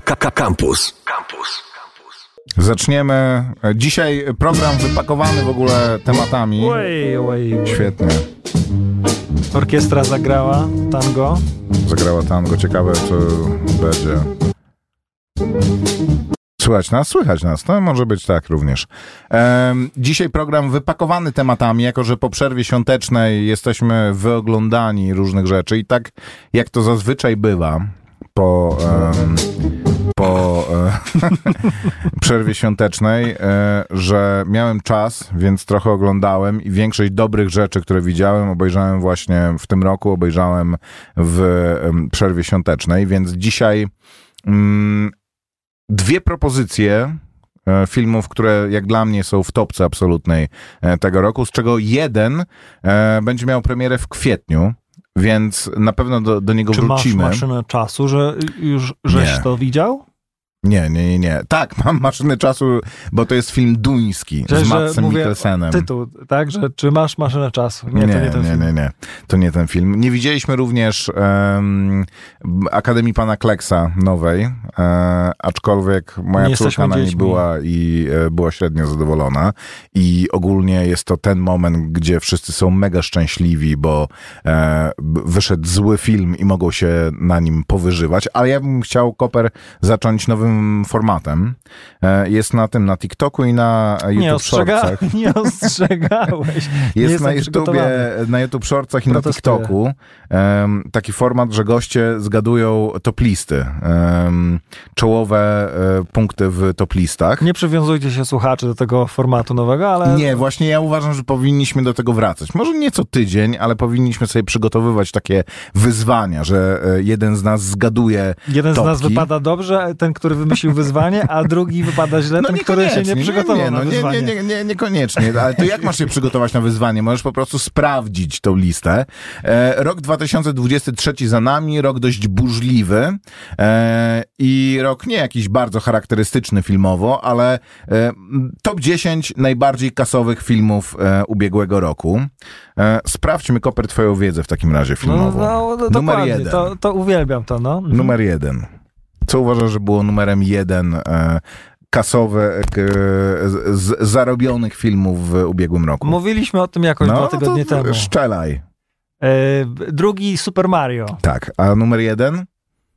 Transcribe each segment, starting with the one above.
Campus. Campus. Zaczniemy. Dzisiaj program wypakowany w ogóle tematami. Oj, oj. Świetnie. Orkiestra zagrała tango. Zagrała tango. Ciekawe, co będzie. Słychać nas? Słychać nas. To może być tak również. Em, dzisiaj program wypakowany tematami, jako że po przerwie świątecznej jesteśmy wyoglądani różnych rzeczy i tak jak to zazwyczaj bywa po, em, po przerwie świątecznej, e, że miałem czas, więc trochę oglądałem i większość dobrych rzeczy, które widziałem, obejrzałem właśnie w tym roku, obejrzałem w przerwie świątecznej, więc dzisiaj mm, dwie propozycje e, filmów, które jak dla mnie są w topce absolutnej e, tego roku, z czego jeden będzie miał premierę w kwietniu, więc na pewno do, do niego Czy masz wrócimy. maszynę czasu, że już żeś Nie. to widział? Nie, nie, nie, nie. Tak, mam maszynę czasu, bo to jest film duński Że- z że Matsem mówię Mikkelsenem. Tytuł, tak? Że czy masz maszynę czasu? Nie, nie, to nie ten nie, film. nie, nie. To nie ten film. Nie widzieliśmy również em, Akademii Pana Kleksa nowej, e, aczkolwiek moja Nie córka na niej była i e, była średnio zadowolona. I ogólnie jest to ten moment, gdzie wszyscy są mega szczęśliwi, bo e, wyszedł zły film i mogą się na nim powyżywać. Ale ja bym chciał, Koper, zacząć nowym formatem. E, jest na tym, na TikToku i na e, Nie, YouTube ostrzega... Shortsach. nie ostrzegałeś. Nie Jest na YouTubie, na YouTube Shortsach i na Protestuję. TikToku em, taki format, że goście zgadują top listy, czołowe e, punkty w top listach. Nie przywiązujcie się słuchacze do tego formatu nowego, ale Nie, właśnie ja uważam, że powinniśmy do tego wracać. Może nie co tydzień, ale powinniśmy sobie przygotowywać takie wyzwania, że e, jeden z nas zgaduje jeden z nas topki. wypada dobrze, ten, który wymyślił wyzwanie, a drugi wypada źle, ten, który się nie przygotował nie, na no, nie, wyzwanie. nie, nie, nie, niekoniecznie, ale to jak masz się przygotować na wyzwanie? Możesz po prostu sprawdzić tą listę. E, rok 2023 za nami, rok dość burzliwy e, i rok nie jakiś bardzo charakterystyczny filmowo, ale e, top 10 najbardziej kasowych filmów e, ubiegłego roku. E, sprawdźmy, Koper, twoją wiedzę w takim razie No, filmową. no, no, Numer dokładnie, jeden. To, to uwielbiam to, no. Mhm. Numer jeden. Co uważasz, że było numerem jeden e, kasowe e, z, zarobionych filmów w ubiegłym roku? Mówiliśmy o tym jakoś dwa tygodnie No, to temu. Szczelaj. E, drugi Super Mario. Tak, a numer jeden?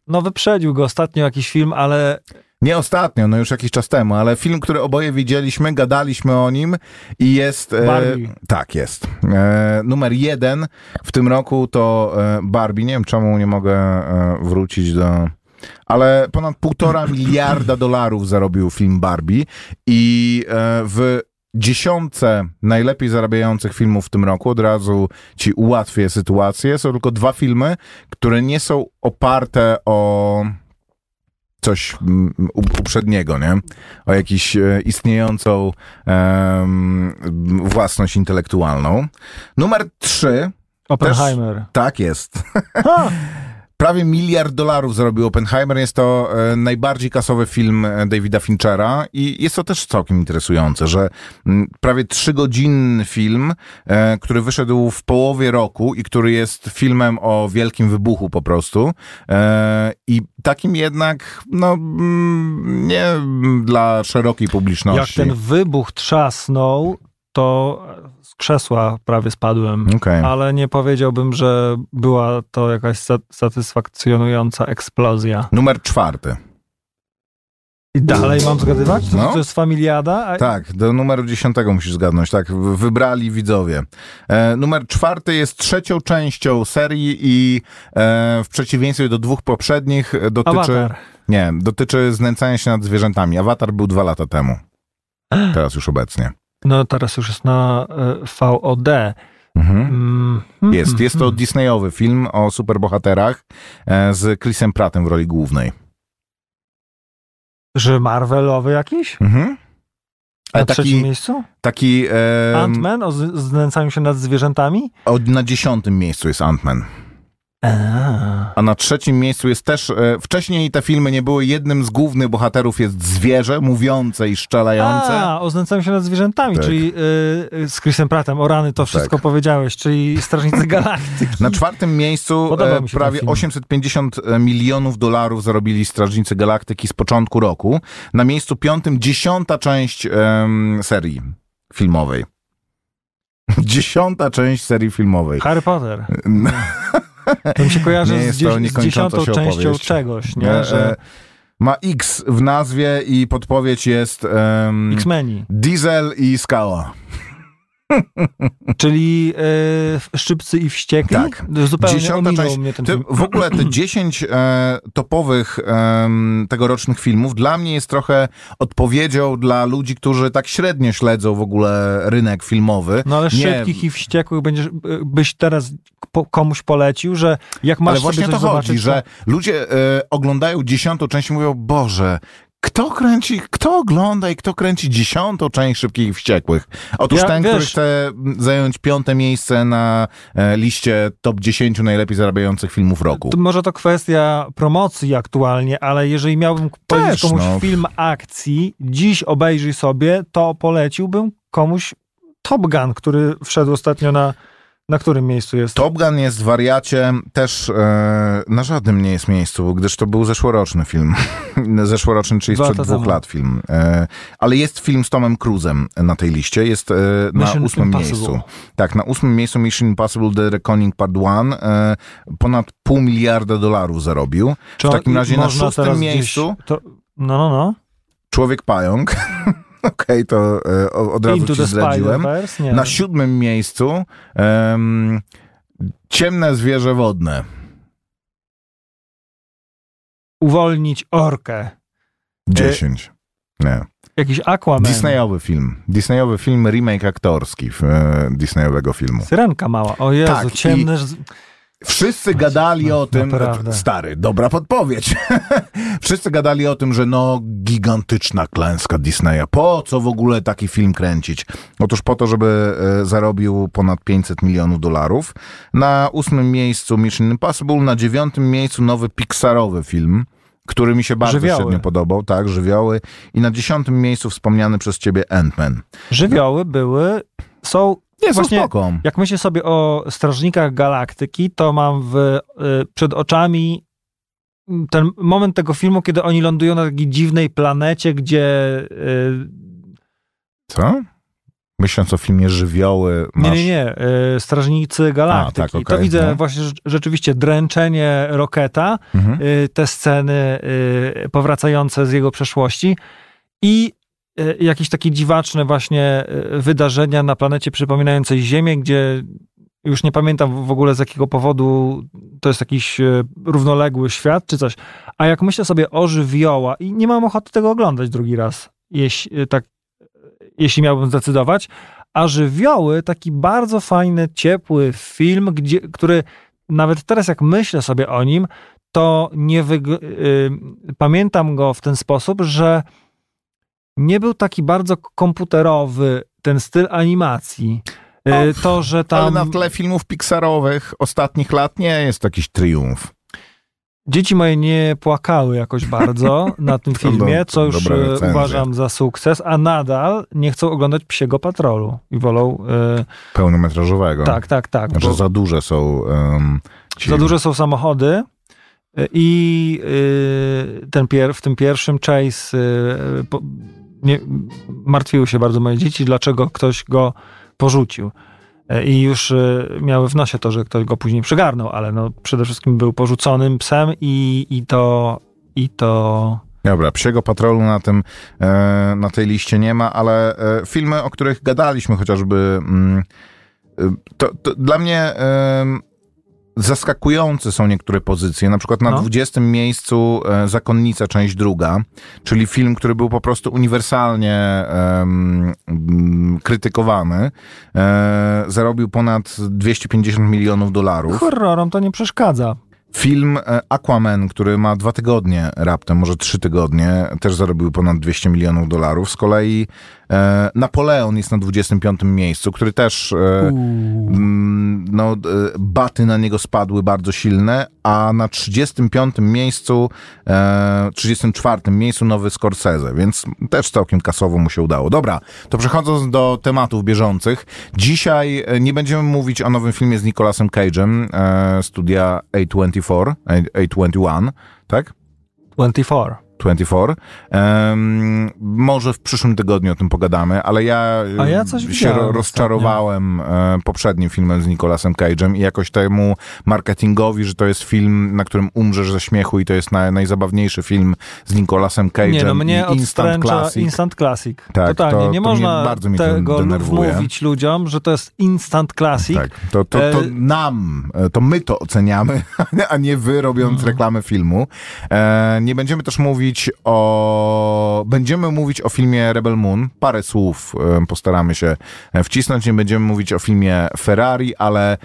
No wyprzedził go ostatnio jakiś film, ale Nie ostatnio, no już jakiś czas temu, ale film, który oboje widzieliśmy, gadaliśmy o nim i jest... E, Barbie. tak, jest. E, numer jeden w tym roku to e, Barbie. Nie wiem, czemu nie mogę e, wrócić do... Ale ponad półtora miliarda dolarów zarobił film Barbie i e, w dziesiątce najlepiej zarabiających filmów w tym roku, od razu ci ułatwię sytuację, są tylko dwa filmy, które nie są oparte o coś mm, uprzedniego, nie? O jakąś e, istniejącą em, własność intelektualną. Numer trzy, Oppenheimer. tak jest. Prawie miliard dolarów zarobił Oppenheimer. Jest to e, najbardziej kasowy film e, Davida Finchera i jest to też całkiem interesujące, że prawie trzygodzinny film, e, który wyszedł w połowie roku i który jest filmem o wielkim wybuchu po prostu i takim jednak no nie dla szerokiej Jak publiczności. ten wybuch trzasnął, to z krzesła prawie spadłem. Okej. Ale nie powiedziałbym, że była to jakaś sa- satysfakcjonująca eksplozja. Numer czwarty. I dalej mam zgadywać? To, No. to jest familiada? A- Tak, do numeru dziesiątego musisz zgadnąć. Tak, wybrali widzowie. E, numer czwarty jest trzecią częścią serii i e, w przeciwieństwie do dwóch poprzednich e, dotyczy... Awatar. Nie, dotyczy znęcania się nad zwierzętami. Awatar był dwa lata temu. Teraz już obecnie. No teraz już jest na e, VOD. Mhm. Mm, Jest, jest to mm. Disneyowy film o superbohaterach e, z Chrisem Prattem w roli głównej. Że Marvelowy jakiś? Mhm. Na Ale trzecim taki, miejscu? taki e, Ant-Man o znęcaniu się nad zwierzętami? o, na dziesiątym miejscu jest Ant-Man. A. Na trzecim miejscu jest też, e, wcześniej te filmy nie były, jednym z głównych bohaterów jest zwierzę, mówiące i szczelające. A, oznęcamy się nad zwierzętami, Tak. czyli y, z Chrisem Prattem, o rany, to wszystko Tak. powiedziałeś, czyli Strażnicy Galaktyki. Na czwartym miejscu e, prawie film. 850 milionów dolarów zarobili Strażnicy Galaktyki z początku roku. Na miejscu piątym dziesiąta część em, serii filmowej. Dziesiąta część serii filmowej. Harry Potter. To mi się kojarzy Nie z, to z dziesiątą częścią opowieść. czegoś, E, nie? Że e, Ma X w nazwie i podpowiedź jest em, X-Meni, Diesel i Skała. Czyli e, Szczypcy i Wściekli. Tak. Zupełnie Dziesiąta część. mnie ten film. w ogóle te 10 e, topowych em, tegorocznych filmów dla mnie jest trochę odpowiedzią dla ludzi, którzy tak średnio śledzą w ogóle rynek filmowy. No ale Nie, Szybkich i Wściekłych będziesz, e, byś teraz po, komuś polecił, że jak masz Ale właśnie to chodzi, zobaczyć, że ludzie e, oglądają dziesiątą część i mówią, Boże, kto kręci, kto ogląda i kto kręci dziesiątą część Szybkich i Wściekłych? Otóż Ja, ten, wiesz- który chce m, zająć piąte miejsce na e, liście top 10 najlepiej zarabiających filmów roku. To może to kwestia promocji aktualnie, ale jeżeli miałbym powiedzieć komuś no. film akcji, dziś obejrzyj sobie, to poleciłbym komuś Top Gun, który wszedł ostatnio na... Na którym miejscu jest? Top Gun jest wariacie też e, na żadnym nie jest miejscu, gdyż to był zeszłoroczny film. zeszłoroczny, czyli sprzed dwóch temu. lat film. E, ale jest film z Tomem Cruzem na tej liście. Jest e, na Mission ósmym Impossible. miejscu. Tak, na ósmym miejscu Mission Impossible The Reckoning Part 1 e, ponad pół miliarda dolarów zarobił. Czy w takim razie na szóstym miejscu Gdzieś, to, no, no, no. Człowiek Pająk. Okej, to e, od razu Into ci zdradziłem. Na siódmym miejscu em, Ciemne zwierzę wodne. Uwolnić orkę. 10. Nie. Jakiś Aquaman. Disneyowy film. Disneyowy film, remake aktorski e, Disneyowego filmu. Syrenka mała. O Jezu, Tak, i- ciemne... z- Wszyscy gadali o tym, naprawdę. stary, dobra podpowiedź. Wszyscy gadali o tym, że no gigantyczna klęska Disneya. Po co w ogóle taki film kręcić? Otóż po to, żeby e, zarobił ponad 500 milionów dolarów. Na ósmym miejscu Mission Impossible, na dziewiątym miejscu nowy Pixarowy film, który mi się bardzo Żywioły. średnio podobał, tak, żywioły. I na dziesiątym miejscu wspomniany przez ciebie Ant-Man. Żywioły były... Są... Nie, są Właśnie- spoko. Jak myślę sobie o Strażnikach Galaktyki, to mam w, y, przed oczami ten moment tego filmu, kiedy oni lądują na takiej dziwnej planecie, gdzie... y, Co? Myśląc o filmie Żywioły, Nie, masz... nie, nie. y, Strażnicy Galaktyki. A, tak, to okej, widzę no. właśnie rze- rzeczywiście dręczenie Roketa, Mhm. y, te sceny y, powracające z jego przeszłości i jakieś takie dziwaczne właśnie y, wydarzenia na planecie przypominającej Ziemię, gdzie już nie pamiętam w ogóle z jakiego powodu to jest jakiś y, równoległy świat czy coś. A jak myślę sobie o żywioła i nie mam ochoty tego oglądać drugi raz, jeśli, tak, jeśli miałbym zdecydować, a żywioły taki bardzo fajny, ciepły film, gdzie, który nawet teraz jak myślę sobie o nim, to nie wyg- y, pamiętam go w ten sposób, że nie był taki bardzo komputerowy ten styl animacji. O, to, że Ale tam na tle filmów Pixarowych ostatnich lat nie jest to jakiś triumf. dzieci moje nie płakały jakoś bardzo na tym filmie, co już recenzja. uważam za sukces, a nadal nie chcą oglądać Psiego Patrolu i wolą... y, Pełnometrażowego. tak, tak, tak. Że bo- za duże są ci... Za duże są samochody i y, ten pier, w tym pierwszym Chase po, nie, martwiły się bardzo moje dzieci, dlaczego ktoś go porzucił. Y, I już y, miały w nosie to, że ktoś go później przygarnął, ale no, przede wszystkim był porzuconym psem i, i to i to Dobra, Psiego Patrolu na, tym, e, na tej liście nie ma, ale e, filmy, o których gadaliśmy chociażby, mm, e, to, to dla mnie e, zaskakujące są niektóre pozycje. Na przykład na No. 20 miejscu e, Zakonnica, część druga, czyli film, który był po prostu uniwersalnie krytykowany. E, zarobił ponad 250 milionów dolarów. horrorom to nie przeszkadza. Film e, Aquaman, który ma dwa tygodnie raptem, może trzy tygodnie, też zarobił ponad 200 milionów dolarów. Z kolei Napoleon jest na 25 miejscu, który też e, mm, no, e, baty na niego spadły bardzo silne, a na 35 miejscu, e, 34 miejscu nowy Scorsese, więc też całkiem kasowo mu się udało. Dobra, to przechodząc do tematów bieżących, dzisiaj e, nie będziemy mówić o nowym filmie z Nicolasem Cage'em, e, studia A24, A- A21, tak? 24. 24. Em, może w przyszłym tygodniu o tym pogadamy, ale ja, A ja coś się rozczarowałem e, poprzednim filmem z Nicolasem Cage'em i jakoś temu marketingowi, że to jest film, na którym umrzesz ze śmiechu i to jest na, najzabawniejszy film z Nicolasem Cage'em Nie, no mnie Instant Classic. Instant Classic. Tak, Totalnie. to- nie to można bardzo to tego wmówić ludziom, że to jest Instant Classic. Tak, to, to, to E, nam, e, to my to oceniamy, a nie wy robiąc Mhm. reklamę filmu. E, nie będziemy też mówić o... Będziemy mówić o filmie Rebel Moon. Parę słów postaramy się wcisnąć. Nie będziemy mówić o filmie Ferrari, ale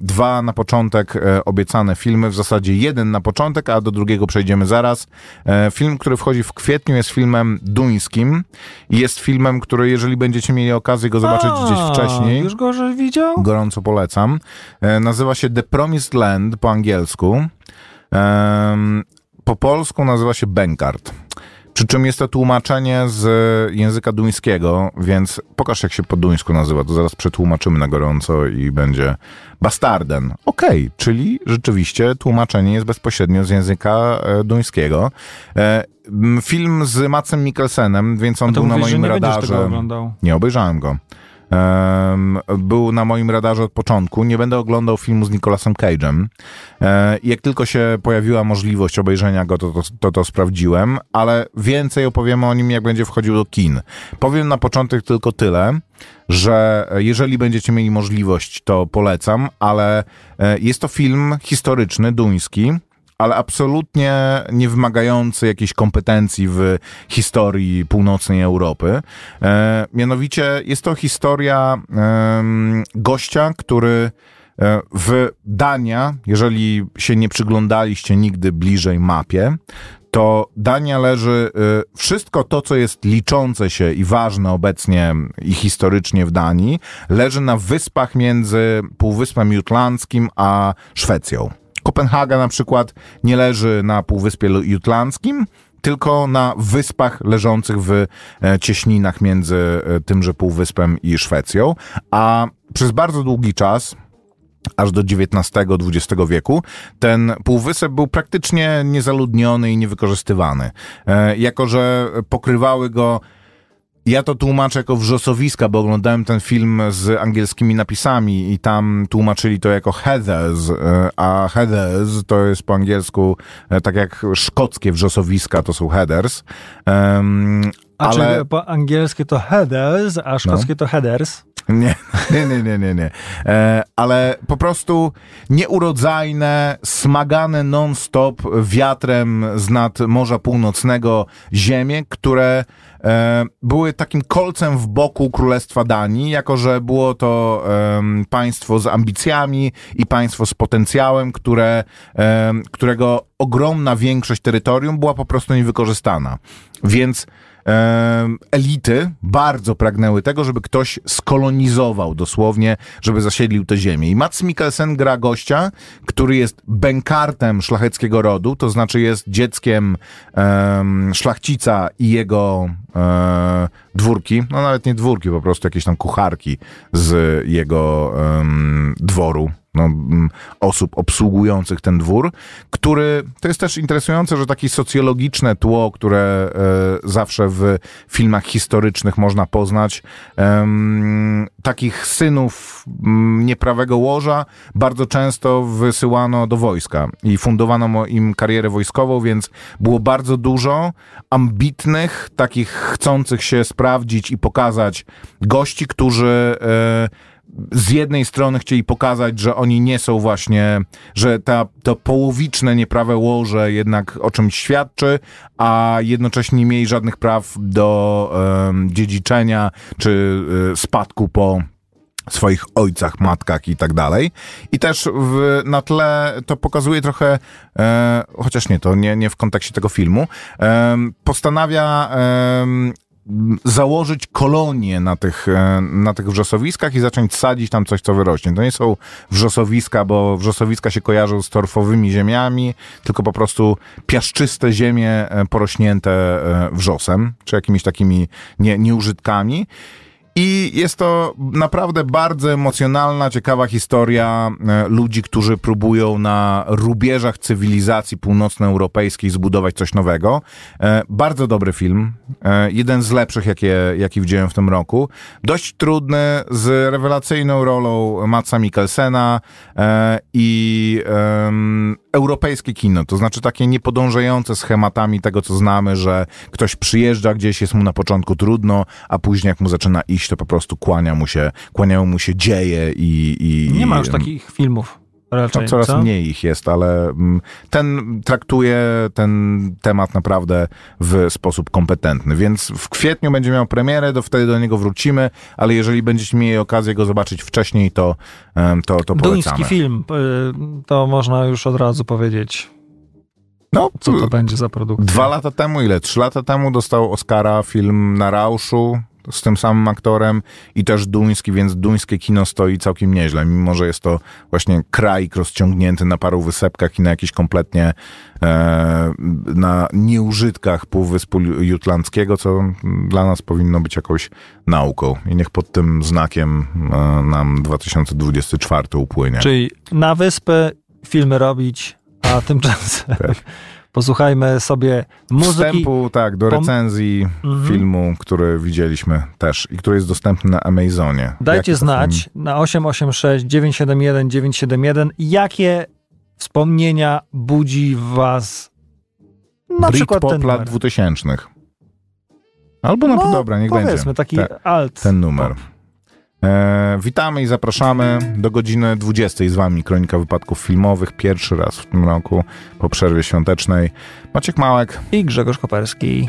dwa na początek e, obiecane filmy. W zasadzie jeden na początek, a do drugiego przejdziemy zaraz. E, film, który wchodzi w kwietniu jest filmem duńskim jest filmem, który jeżeli będziecie mieli okazję go zobaczyć A, gdzieś wcześniej Już go że widział? gorąco polecam. E, Nazywa się The Promised Land po angielsku. Po polsku nazywa się Benkart. Przy czym jest to tłumaczenie z języka duńskiego, więc pokaż jak się po duńsku nazywa, to zaraz przetłumaczymy na gorąco i będzie Bastarden. Okej, czyli rzeczywiście tłumaczenie jest bezpośrednio z języka e, duńskiego. E, Film z Macem Mikkelsenem, więc on był na mówisz, że moim nie będziesz radarze. tego oglądał. Nie obejrzałem go. Był na moim radarze od początku. Nie będę oglądał filmu z Nicolasem Cage'em. E, jak tylko się pojawiła możliwość obejrzenia go, to to, to to sprawdziłem, ale więcej opowiemy o nim, jak będzie wchodził do kin. Powiem na początek tylko tyle, że jeżeli będziecie mieli możliwość, to polecam, ale e, jest to film historyczny, duński, ale absolutnie nie wymagający jakiejś kompetencji w historii północnej Europy. E, mianowicie jest to historia em, gościa, który e, w Dania, jeżeli się nie przyglądaliście nigdy bliżej mapie, to Dania leży, y, wszystko to, co jest liczące się i ważne obecnie i historycznie w Danii, leży na wyspach między Półwyspem Jutlandzkim a Szwecją. Kopenhaga na przykład nie leży na Półwyspie Jutlandzkim, tylko na wyspach leżących w e, cieśninach między e, tymże Półwyspem i Szwecją, a przez bardzo długi czas, aż do XIX-XX wieku, ten półwysep był praktycznie niezaludniony i niewykorzystywany. E, jako, że pokrywały go ja to tłumaczę jako wrzosowiska, bo oglądałem ten film z angielskimi napisami i tam tłumaczyli to jako heathers, e, a heathers to jest po angielsku e, tak jak szkockie wrzosowiska to są headers. Em, A ale... No. czy po angielskie to headers, a szkockie to headers? Nie, nie, nie, nie, nie. nie. E, ale po prostu nieurodzajne, smagane non-stop wiatrem z nad Morza Północnego ziemie, które e, były takim kolcem w boku Królestwa Danii, jako że było to em, państwo z ambicjami i państwo z potencjałem, które, którego ogromna większość terytorium była po prostu niewykorzystana. Więc elity bardzo pragnęły tego, żeby ktoś skolonizował dosłownie, żeby zasiedlił tę ziemię. I Mats Mikkelsen gra gościa, który jest bękartem szlacheckiego rodu, to znaczy jest dzieckiem em, szlachcica i jego e, dwórki, no nawet nie dwórki, po prostu jakieś tam kucharki z jego dworu no, mm, osób obsługujących ten dwór, który, to jest też interesujące, że takie socjologiczne tło, które e, zawsze w filmach historycznych można poznać, em, takich synów mm, nieprawego łoża bardzo często wysyłano do wojska i fundowano im karierę wojskową, więc było bardzo dużo ambitnych, takich chcących się sprawdzić i pokazać gości, którzy e, z jednej strony chcieli pokazać, że oni nie są właśnie, że ta, to połowiczne nieprawe łoże jednak o czymś świadczy, a jednocześnie nie mieli żadnych praw do dziedziczenia czy y, spadku po swoich ojcach, matkach i tak dalej. I też w, na tle to pokazuje trochę, e, chociaż nie, to nie, nie w kontekście tego filmu, em, postanawia em, założyć kolonię na tych, e, na tych wrzosowiskach i zacząć sadzić tam coś, co wyrośnie. To nie są wrzosowiska, bo wrzosowiska się kojarzą z torfowymi ziemiami, tylko po prostu piaszczyste ziemie e, porośnięte e, wrzosem, czy jakimiś takimi nie, nieużytkami. I jest to naprawdę bardzo emocjonalna, ciekawa historia e, ludzi, którzy próbują na rubieżach cywilizacji północnoeuropejskiej zbudować coś nowego. E, bardzo dobry film. E, jeden z lepszych, jakie, jaki widziałem w tym roku. Dość trudny, z rewelacyjną rolą Matsa Mikkelsena i europejskie kino, to znaczy takie niepodążające schematami tego, co znamy, że ktoś przyjeżdża gdzieś, jest mu na początku trudno, a później jak mu zaczyna iść, to po prostu kłania mu się, kłaniają mu się dzieje i... i Nie ma już takich filmów. Raczej, no, coraz co? mniej ich jest, ale mm, ten traktuje ten temat naprawdę w sposób kompetentny. Więc w kwietniu będzie miał premierę, to wtedy do niego wrócimy, ale jeżeli będziecie mieli okazję go zobaczyć wcześniej, to, to, to polecamy. Duński film, y, to można już od razu powiedzieć, No, co to będzie za produkcja. Dwa lata temu, ile? Trzy lata temu dostał Oscara film na Rauszu z tym samym aktorem i też duński, więc duńskie kino stoi całkiem nieźle, mimo że jest to właśnie kraj rozciągnięty na paru wysepkach i na jakiś kompletnie e, na nieużytkach Półwyspu Jutlandzkiego, co dla nas powinno być jakąś nauką. I niech pod tym znakiem e, nam 2024 upłynie. Czyli na wyspę filmy robić, a tymczasem posłuchajmy sobie muzyki. Wstępu, tak, do recenzji Mhm. filmu, który widzieliśmy też i który jest dostępny na Amazonie. Dajcie Jaki znać na 886 971 971, jakie wspomnienia budzi w was na przykład ten Britpop lat numer. 2000. Albo no, No, dobra, niech Powiedzmy, będzie. taki Te- alt. ten numer. E, witamy i zapraszamy do godziny 20 z wami Kronika Wypadków Filmowych. Pierwszy raz w tym roku po przerwie świątecznej. Maciek Małek. I Grzegorz Koperski.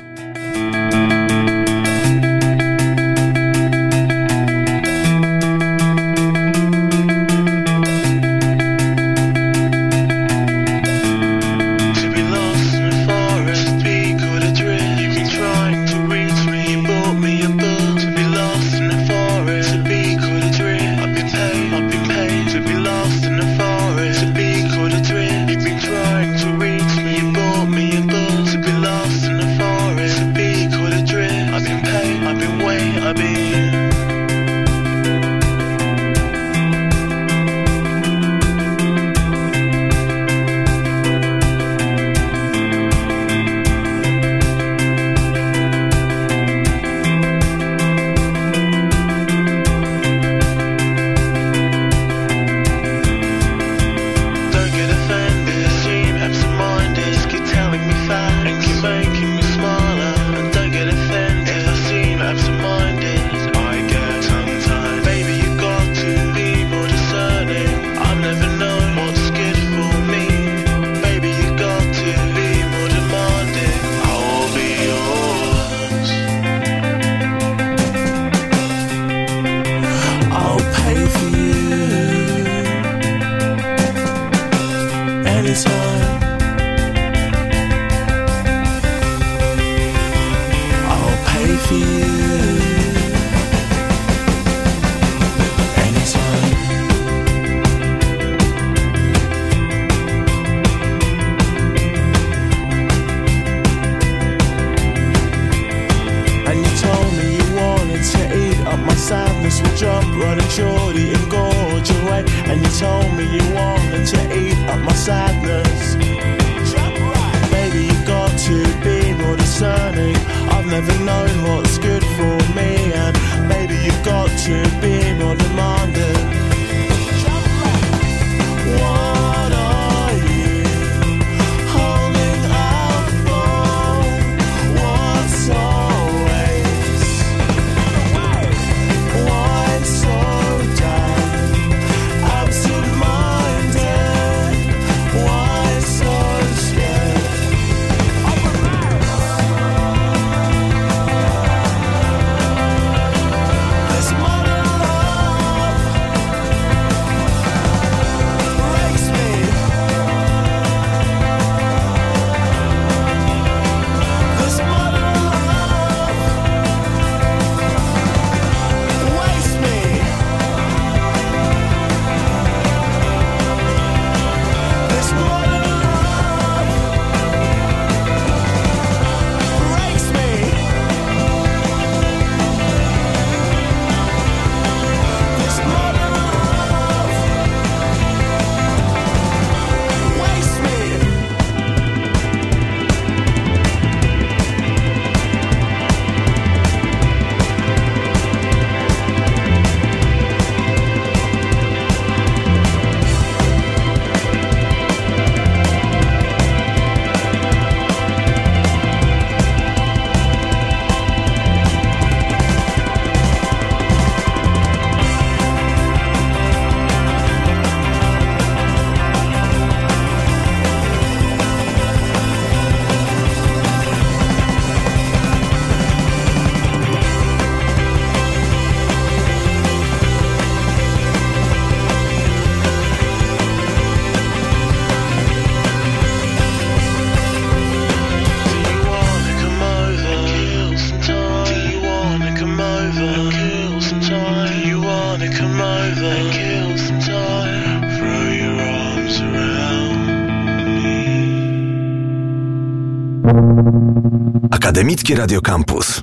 Akademickie Radio Campus.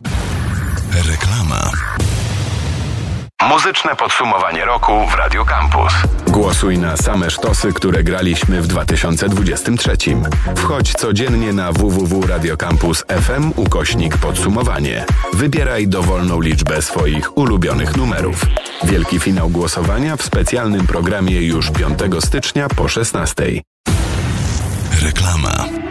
Reklama. Muzyczne podsumowanie roku w Radio Campus. Głosuj na same sztosy, które graliśmy w 2023. Wchodź codziennie na www.radiocampus.fm ukośnik podsumowanie. Wybieraj dowolną liczbę swoich ulubionych numerów. Wielki finał głosowania w specjalnym programie już 5 stycznia po 16. Reklama.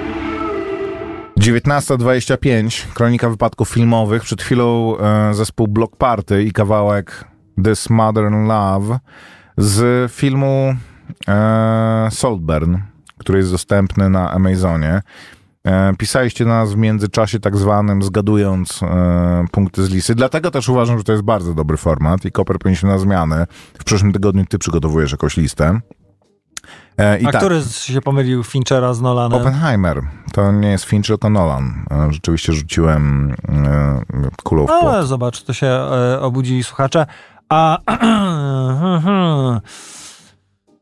19.25, kronika wypadków filmowych. Przed chwilą e, zespół Block Party i kawałek This Modern Love z filmu e, Saltburn, który jest dostępny na Amazonie. E, pisaliście do nas w międzyczasie tak zwanym, zgadując e, punkty z listy. Dlatego też uważam, że to jest bardzo dobry format i Koper powinniśmy na zmianę. W przyszłym tygodniu ty przygotowujesz jakąś listę. E, i A tak. który się pomylił Finchera z Nolanem? Oppenheimer. To nie jest Finch, tylko Nolan. E, Rzeczywiście rzuciłem e, kulą w Ale płot. No, zobacz, to się obudzili słuchacze. A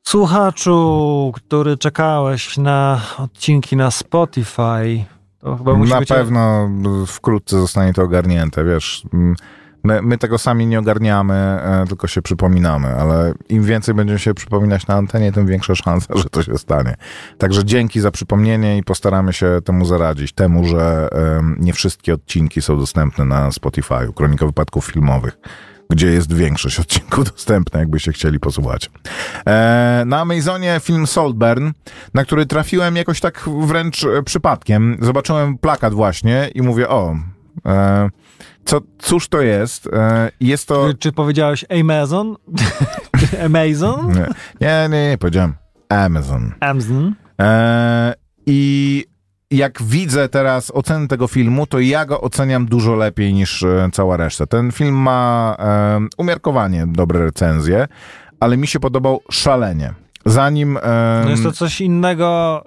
słuchaczu, który czekałeś na odcinki na Spotify, to chyba musi Na być... pewno wkrótce zostanie to ogarnięte, wiesz. My, my tego sami nie ogarniamy, e, tylko się przypominamy, ale im więcej będziemy się przypominać na antenie, tym większa szansa, że to się stanie. Także dzięki za przypomnienie i postaramy się temu zaradzić. Temu, że nie wszystkie odcinki są dostępne na Spotify, Kronika Wypadków Filmowych gdzie jest większość odcinków dostępna, jakbyście chcieli posłuchać. E, na Amazonie film Saltburn, na który trafiłem jakoś tak wręcz e, przypadkiem. Zobaczyłem plakat właśnie i mówię, o, e, co, cóż to jest? E, jest to... Czy powiedziałeś Amazon? Czy Amazon? Nie, nie, nie, nie powiedziałem Amazon. Amazon. E, I jak widzę teraz oceny tego filmu, to ja go oceniam dużo lepiej niż e, cała reszta. Ten film ma e, umiarkowanie dobre recenzje, ale mi się podobał szalenie. Zanim... E, No jest to coś innego,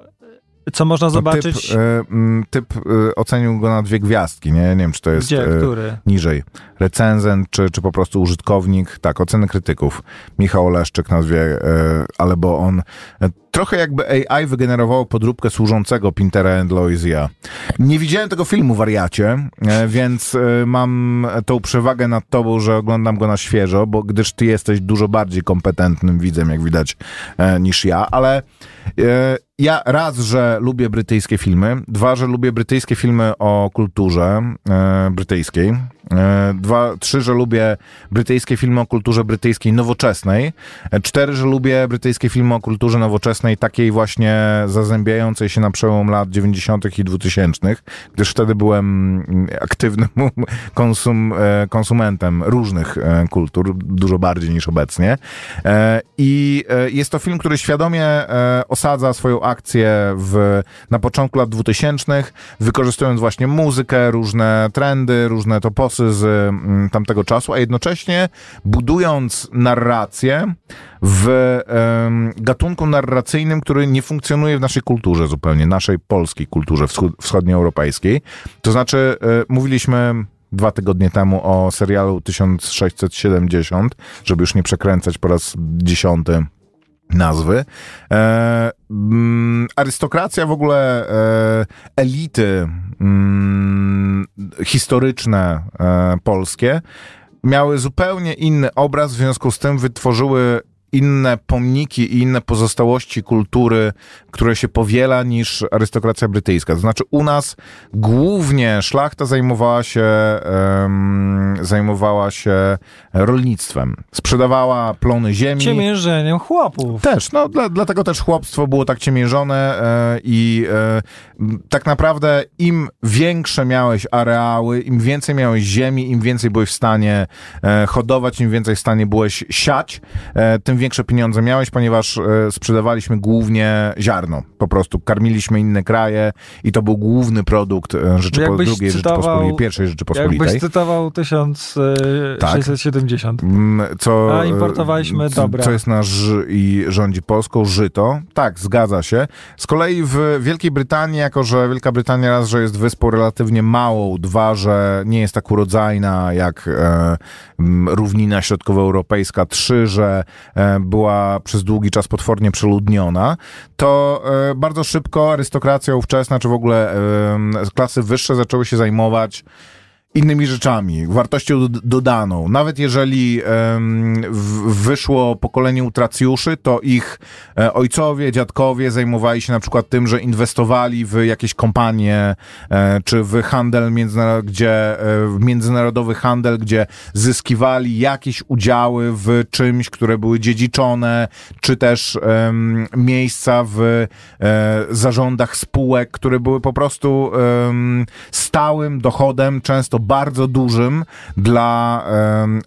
co można no, zobaczyć. Typ, e, m, typ e, ocenił go na dwie gwiazdki, nie, nie wiem czy to jest Gdzie? Który? niżej. Recenzent czy, czy po prostu użytkownik. Tak, oceny krytyków. Michał Oleszczyk na dwie, e, ale bo on trochę jakby AI wygenerowało podróbkę służącego Pintera and Loisia. Nie widziałem tego filmu, wariacie, e, więc e, mam tą przewagę nad tobą, że oglądam go na świeżo, bo gdyż ty jesteś dużo bardziej kompetentnym widzem, jak widać, e, niż ja, ale ja raz, że lubię brytyjskie filmy, dwa, że lubię brytyjskie filmy o kulturze brytyjskiej, dwa, trzy, że lubię brytyjskie filmy o kulturze brytyjskiej nowoczesnej, e, cztery, że lubię brytyjskie filmy o kulturze nowoczesnej, takiej właśnie zazębiającej się na przełom lat 90. i 2000, gdyż wtedy byłem mm, aktywnym konsum, e, konsumentem różnych e, kultur, dużo bardziej niż obecnie. E, I e, jest to film, który świadomie e, osadza swoją akcję w, na początku lat 2000, wykorzystując właśnie muzykę, różne trendy, różne toposy z mm, tamtego czasu, a jednocześnie budując narrację w gatunku narracyjnym, który nie funkcjonuje w naszej kulturze zupełnie, naszej polskiej kulturze wschodnioeuropejskiej. To znaczy, e, mówiliśmy dwa tygodnie temu o serialu 1670, żeby już nie przekręcać po raz dziesiąty nazwy. E, mm, arystokracja w ogóle, e, elity mm, historyczne e, polskie miały zupełnie inny obraz, w związku z tym wytworzyły inne pomniki i inne pozostałości kultury, które się powiela niż arystokracja brytyjska. To znaczy u nas głównie szlachta zajmowała się em, zajmowała się rolnictwem. Sprzedawała plony ziemi. Ciemiężeniem chłopów. Też, no dla, dlatego też chłopstwo było tak ciemiężone e, i e, tak naprawdę im większe miałeś areały, im więcej miałeś ziemi, im więcej byłeś w stanie e, hodować, im więcej w stanie byłeś siać, e, tym większe pieniądze miałeś, ponieważ e, sprzedawaliśmy głównie ziarno. Po prostu karmiliśmy inne kraje i to był główny produkt e, Rzeczypo- drugiej cytował- Rzeczypospolitej, pierwszej Rzeczypospolitej. Jakbyś cytował 1670. Mm, Co, A importowaliśmy e, co- dobra. Co jest nasz i rządzi Polską, żyto. Tak, zgadza się. Z kolei w Wielkiej Brytanii, jako że Wielka Brytania raz, że jest wyspą relatywnie małą, dwa, że nie jest tak urodzajna jak e, równina środkowoeuropejska, trzy, że e, e, była przez długi czas potwornie przeludniona, to e, bardzo szybko arystokracja ówczesna, czy w ogóle klasy wyższe zaczęły się zajmować innymi rzeczami, wartością dodaną. Nawet jeżeli w- wyszło pokolenie utracjuszy, to ich e, ojcowie, dziadkowie zajmowali się na przykład tym, że inwestowali w jakieś kompanie, e, czy w handel międzynarodowy, gdzie, e, międzynarodowy handel, gdzie zyskiwali jakieś udziały w czymś, które były dziedziczone, czy też miejsca w e, zarządach spółek, które były po prostu stałym dochodem, często bardzo dużym dla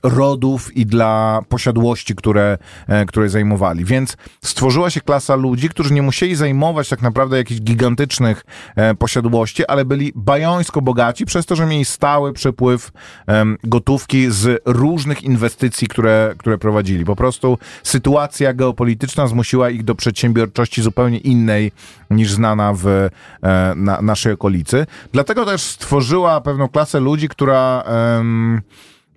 rodów i dla posiadłości, które, e, które zajmowali. Więc stworzyła się klasa ludzi, którzy nie musieli zajmować tak naprawdę jakichś gigantycznych e, posiadłości, ale byli bajońsko bogaci przez to, że mieli stały przepływ gotówki z różnych inwestycji, które, które prowadzili. Po prostu sytuacja geopolityczna zmusiła ich do przedsiębiorczości zupełnie innej niż znana w e, na, naszej okolicy. Dlatego też stworzyła pewną klasę ludzi, która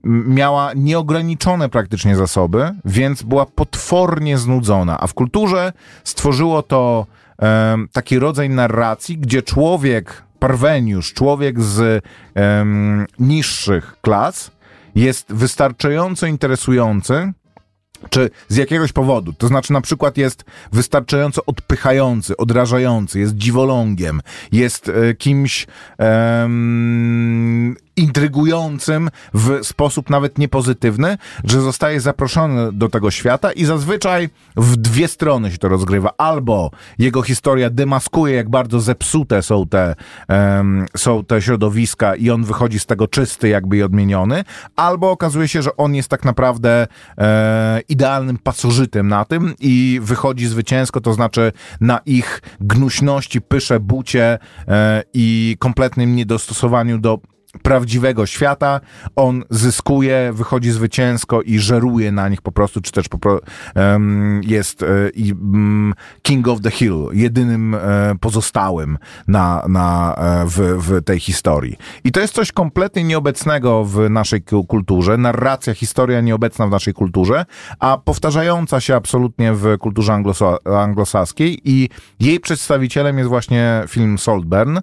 miała nieograniczone praktycznie zasoby, więc była potwornie znudzona. A w kulturze stworzyło to taki rodzaj narracji, gdzie człowiek, parweniusz, człowiek z niższych klas jest wystarczająco interesujący, czy z jakiegoś powodu, to znaczy na przykład jest wystarczająco odpychający, odrażający, jest dziwolągiem, jest e, kimś em, intrygującym w sposób nawet niepozytywny, że zostaje zaproszony do tego świata i zazwyczaj w dwie strony się to rozgrywa. Albo jego historia demaskuje, jak bardzo zepsute są te, em, są te środowiska i on wychodzi z tego czysty jakby i odmieniony, albo okazuje się, że on jest tak naprawdę e, idealnym pasożytem na tym i wychodzi zwycięsko, to znaczy na ich gnuśności, pysze, bucie e, i kompletnym niedostosowaniu do prawdziwego świata, on zyskuje, wychodzi zwycięsko i żeruje na nich po prostu, czy też po pro, em, jest mm, King of the Hill, jedynym e, pozostałym na, na, e, w, w tej historii. I to jest coś kompletnie nieobecnego w naszej ku- kulturze, narracja, historia nieobecna w naszej kulturze, a powtarzająca się absolutnie w kulturze anglosa- anglosaskiej i jej przedstawicielem jest właśnie film Saltburn.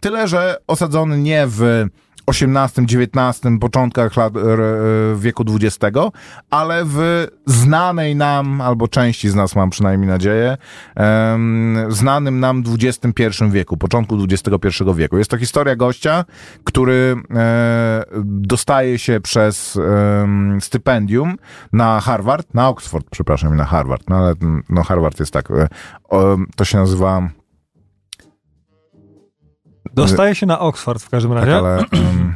Tyle, że osadzony nie w XVIII, XIX, początkach lat, r, e, wieku XX, ale w znanej nam, albo części z nas mam przynajmniej nadzieję, znanym nam XXI wieku, początku XXI wieku. Jest to historia gościa, który e, dostaje się przez stypendium na Harvard, na Oxford, przepraszam, na Harvard, no ale mm, no Harvard jest tak, e, to się nazywa Dostaje się na Oxford w każdym tak, razie. ale um,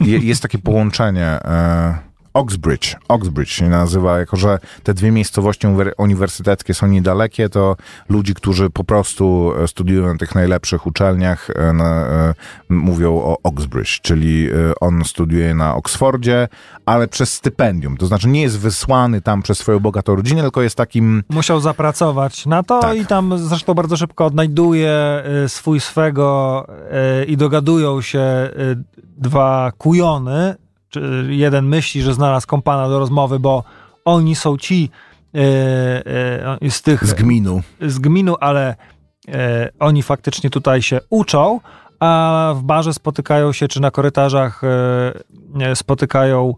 je, jest takie połączenie. E, Oxbridge, Oxbridge się nazywa, jako że te dwie miejscowości uniwer- uniwersyteckie są niedalekie, to ludzi, którzy po prostu e, studiują na tych najlepszych uczelniach, e, na, e, mówią o Oxbridge, czyli on studiuje na Oksfordzie, ale przez stypendium. To znaczy nie jest wysłany tam przez swoją bogatą rodzinę, tylko jest takim Musiał zapracować na to Tak. i tam zresztą bardzo szybko odnajduje swój swego i dogadują się dwa kujony. Czy jeden myśli, że znalazł kompana do rozmowy, bo oni są ci y, y, z tych z gminu. z gminu, ale e, oni faktycznie tutaj się uczą, a w barze spotykają się, czy na korytarzach spotykają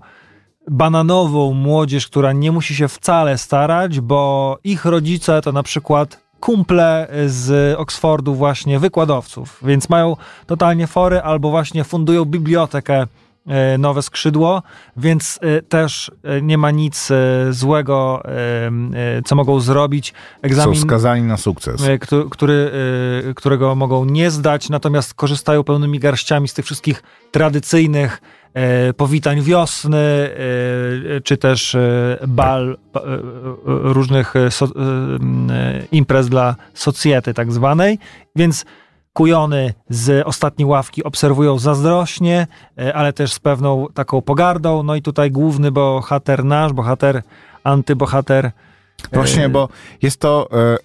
bananową młodzież, która nie musi się wcale starać, bo ich rodzice to na przykład kumple z Oksfordu właśnie wykładowców, więc mają totalnie fory albo właśnie fundują bibliotekę Nowe Skrzydło, więc e, też e, nie ma nic e, złego, e, e, co mogą zrobić. Są Egzamin skazani na sukces. e, któ- który, e, którego mogą nie zdać, natomiast korzystają pełnymi garściami z tych wszystkich tradycyjnych e, powitań wiosny, e, czy też e, bal, ba- e, e, różnych e, so, e, e, imprez dla socjety tak zwanej, więc kujony z ostatniej ławki obserwują zazdrośnie, e, ale też z pewną taką pogardą, no i tutaj główny bohater nasz, bohater, antybohater Właśnie, e, bo jest to e,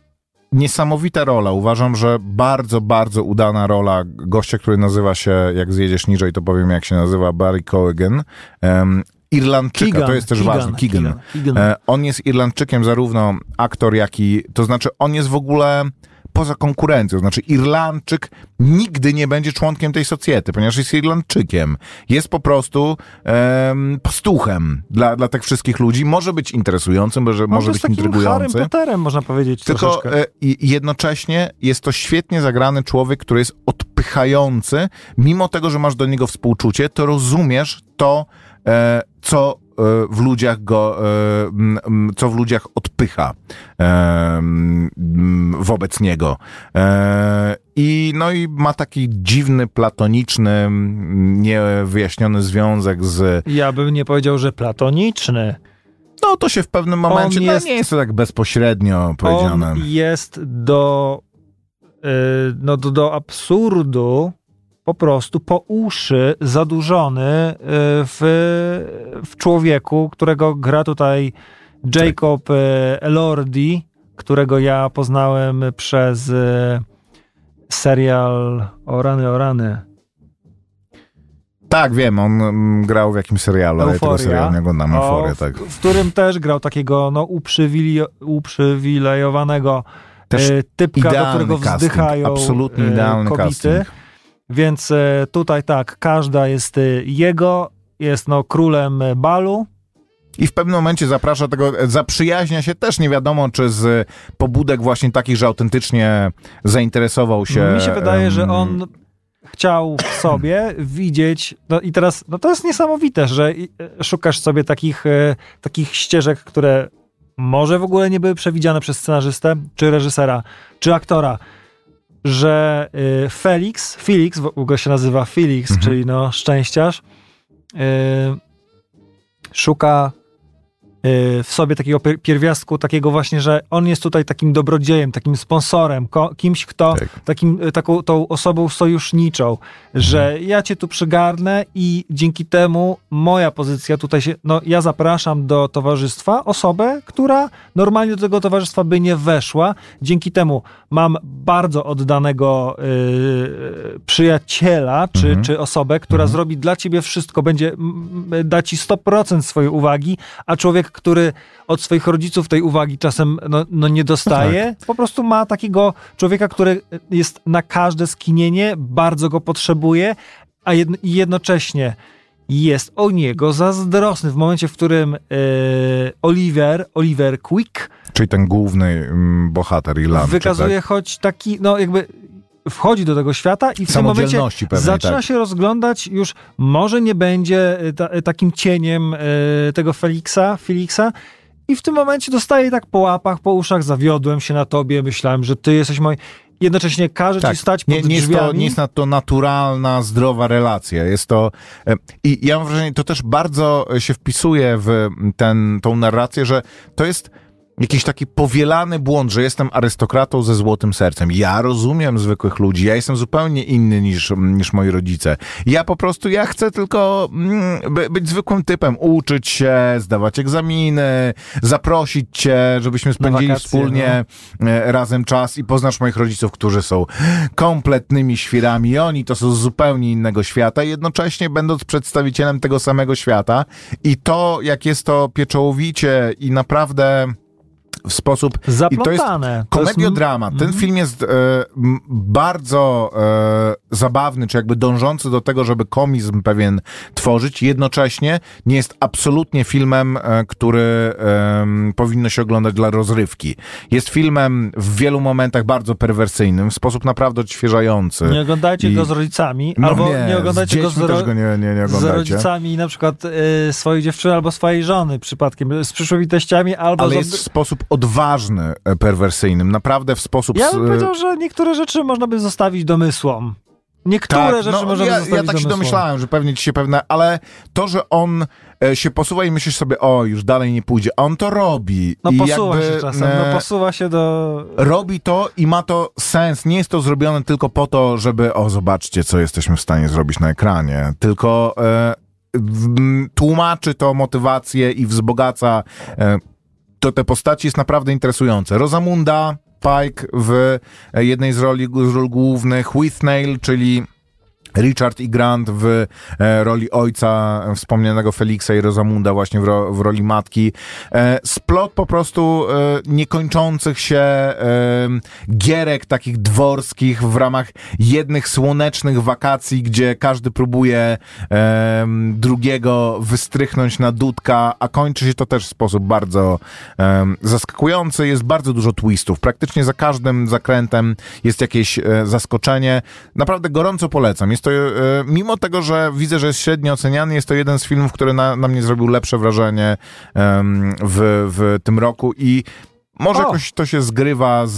niesamowita rola. Uważam, że bardzo, bardzo udana rola gościa, który nazywa się, jak zjedziesz niżej, to powiem, jak się nazywa, Barry Cogan. Em, Irlandczyka, Keegan, to jest też Keegan, ważne, Keegan. Keegan, on jest Irlandczykiem, zarówno aktor, jak i, to znaczy on jest w ogóle poza konkurencją, znaczy Irlandczyk nigdy nie będzie członkiem tej socjety, ponieważ jest Irlandczykiem. Jest po prostu em, pastuchem dla, dla tych wszystkich ludzi. Może być interesującym, może, On może być jest takim Harrym intrygujący. Potterem, można powiedzieć Tylko troszeczkę. e, jednocześnie jest to świetnie zagrany człowiek, który jest odpychający. Mimo tego, że masz do niego współczucie, to rozumiesz to, e, co w ludziach go, e, co w ludziach odpycha e, wobec niego. E, I no i ma taki dziwny, platoniczny, niewyjaśniony związek z Ja bym nie powiedział, że platoniczny. no to się w pewnym momencie, jest- no nie jest to tak bezpośrednio powiedziane. On jest do, no, do, do absurdu po prostu po uszy zadłużony y, w, w człowieku, którego gra tutaj Jacob y, Elordi, którego ja poznałem przez y, serial O rany, o rany. Tak, wiem, on mm, grał w jakimś serialu, ale ja tego serialu nie oglądam, Euforię, w, tak. w którym też grał takiego no, uprzywili, uprzywilejowanego Też e, typka, do którego casting, wzdychają absolutnie e, idealny kobiety. casting. Więc e, tutaj tak, każda jest e, jego, jest no królem e, balu. I w pewnym momencie zaprasza tego, zaprzyjaźnia się też nie wiadomo, czy z pobudek właśnie takich, że autentycznie zainteresował się. Mi się wydaje, że on chciał w sobie widzieć, no i teraz, no to jest niesamowite, że szukasz sobie takich, takich ścieżek, które może w ogóle nie były przewidziane przez scenarzystę, czy reżysera, czy aktora, że e, Felix, Felix, w ogóle się nazywa Felix, Mhm. czyli no szczęściarz, e, szuka w sobie takiego pier- pierwiastku, takiego właśnie, że on jest tutaj takim dobrodziejem, takim sponsorem, kimś, kto Tak. takim, e, taką tą osobą sojuszniczą, że ja cię tu przygarnę i dzięki temu moja pozycja tutaj się, no ja zapraszam do towarzystwa osobę, która normalnie do tego towarzystwa by nie weszła. Dzięki temu mam bardzo oddanego y, przyjaciela, czy, Mhm. czy osobę, która zrobi dla ciebie wszystko, będzie da ci 100% swojej uwagi, a człowiek, który od swoich rodziców tej uwagi czasem no, no nie dostaje, po prostu ma takiego człowieka, który jest na każde skinienie, bardzo go potrzebuje, a jedno, jednocześnie jest o niego zazdrosny w momencie, w którym e, Oliver, Oliver Quick Czyli ten główny mm, bohater Irlandczyk. wykazuje tak? choć taki, no jakby wchodzi do tego świata i w tym momencie pewnej, zaczyna tak. się rozglądać, już może nie będzie e, ta, e, takim cieniem e, tego Felixa, Felixa i w tym momencie dostaje tak po łapach, po uszach, zawiodłem się na tobie, myślałem, że ty jesteś mój... Jednocześnie każe ci stać pod Tak. nie, nie, jest to, drzwiami. nie jest na to naturalna, zdrowa relacja. Jest to. I ja mam wrażenie, to też bardzo się wpisuje w ten, tą narrację, że to jest. Jakiś taki powielany błąd, że jestem arystokratą ze złotym sercem. Ja rozumiem zwykłych ludzi, ja jestem zupełnie inny niż, niż moi rodzice. Ja po prostu, ja chcę tylko mm, by, być zwykłym typem, uczyć się, zdawać egzaminy, zaprosić cię, żebyśmy spędzili wakacje, wspólnie e, razem czas i poznasz moich rodziców, którzy są kompletnymi świrami. Oni to są z zupełnie innego świata, jednocześnie będąc przedstawicielem tego samego świata. I to, jak jest to pieczołowicie i naprawdę w sposób. I to jest Zaplątane. Komediodramat. Ten Mhm. film jest e, bardzo e, zabawny, czy jakby dążący do tego, żeby komizm pewien tworzyć. Jednocześnie nie jest absolutnie filmem, e, który powinno się oglądać dla rozrywki. Jest filmem w wielu momentach bardzo perwersyjnym, w sposób naprawdę odświeżający. Nie oglądajcie I- go z rodzicami, No albo nie, z oglądajcie go z, ro- go nie, nie, nie z rodzicami, na przykład y, swojej dziewczyny albo swojej żony przypadkiem, z przyszłymi teściami, albo Ale z... jest w sposób odważny, e, perwersyjnym. Naprawdę w sposób... Ja bym powiedział, że niektóre rzeczy można by zostawić domysłom. Niektóre Tak, rzeczy no, można ja, ja tak się domyślałem, że pewnie ci się pewne, ale to, że on e, się posuwa i myślisz sobie, o, już dalej nie pójdzie, on to robi. No I posuwa jakby, się czasem, e, no posuwa się do... Robi to i ma to sens. Nie jest to zrobione tylko po to, żeby, o, zobaczcie, co jesteśmy w stanie zrobić na ekranie, tylko e, w, tłumaczy to motywację i wzbogaca e, to te postaci jest naprawdę interesujące. Rosamunda Pike w e, jednej z roli z ról głównych, Withnail, czyli Richard E. Grant w e, roli ojca wspomnianego Feliksa i Rosamunda właśnie w, ro, w roli matki. E, splot po prostu e, niekończących się gierek takich dworskich w ramach jednych słonecznych wakacji, gdzie każdy próbuje drugiego wystrychnąć na dudka, a kończy się to też w sposób bardzo zaskakujący. Jest bardzo dużo twistów. Praktycznie za każdym zakrętem jest jakieś zaskoczenie. Naprawdę gorąco polecam. Jest to, e, mimo tego, że widzę, że jest średnio oceniany, jest to jeden z filmów, który na, na mnie zrobił lepsze wrażenie w, w tym roku i może O! jakoś to się zgrywa z,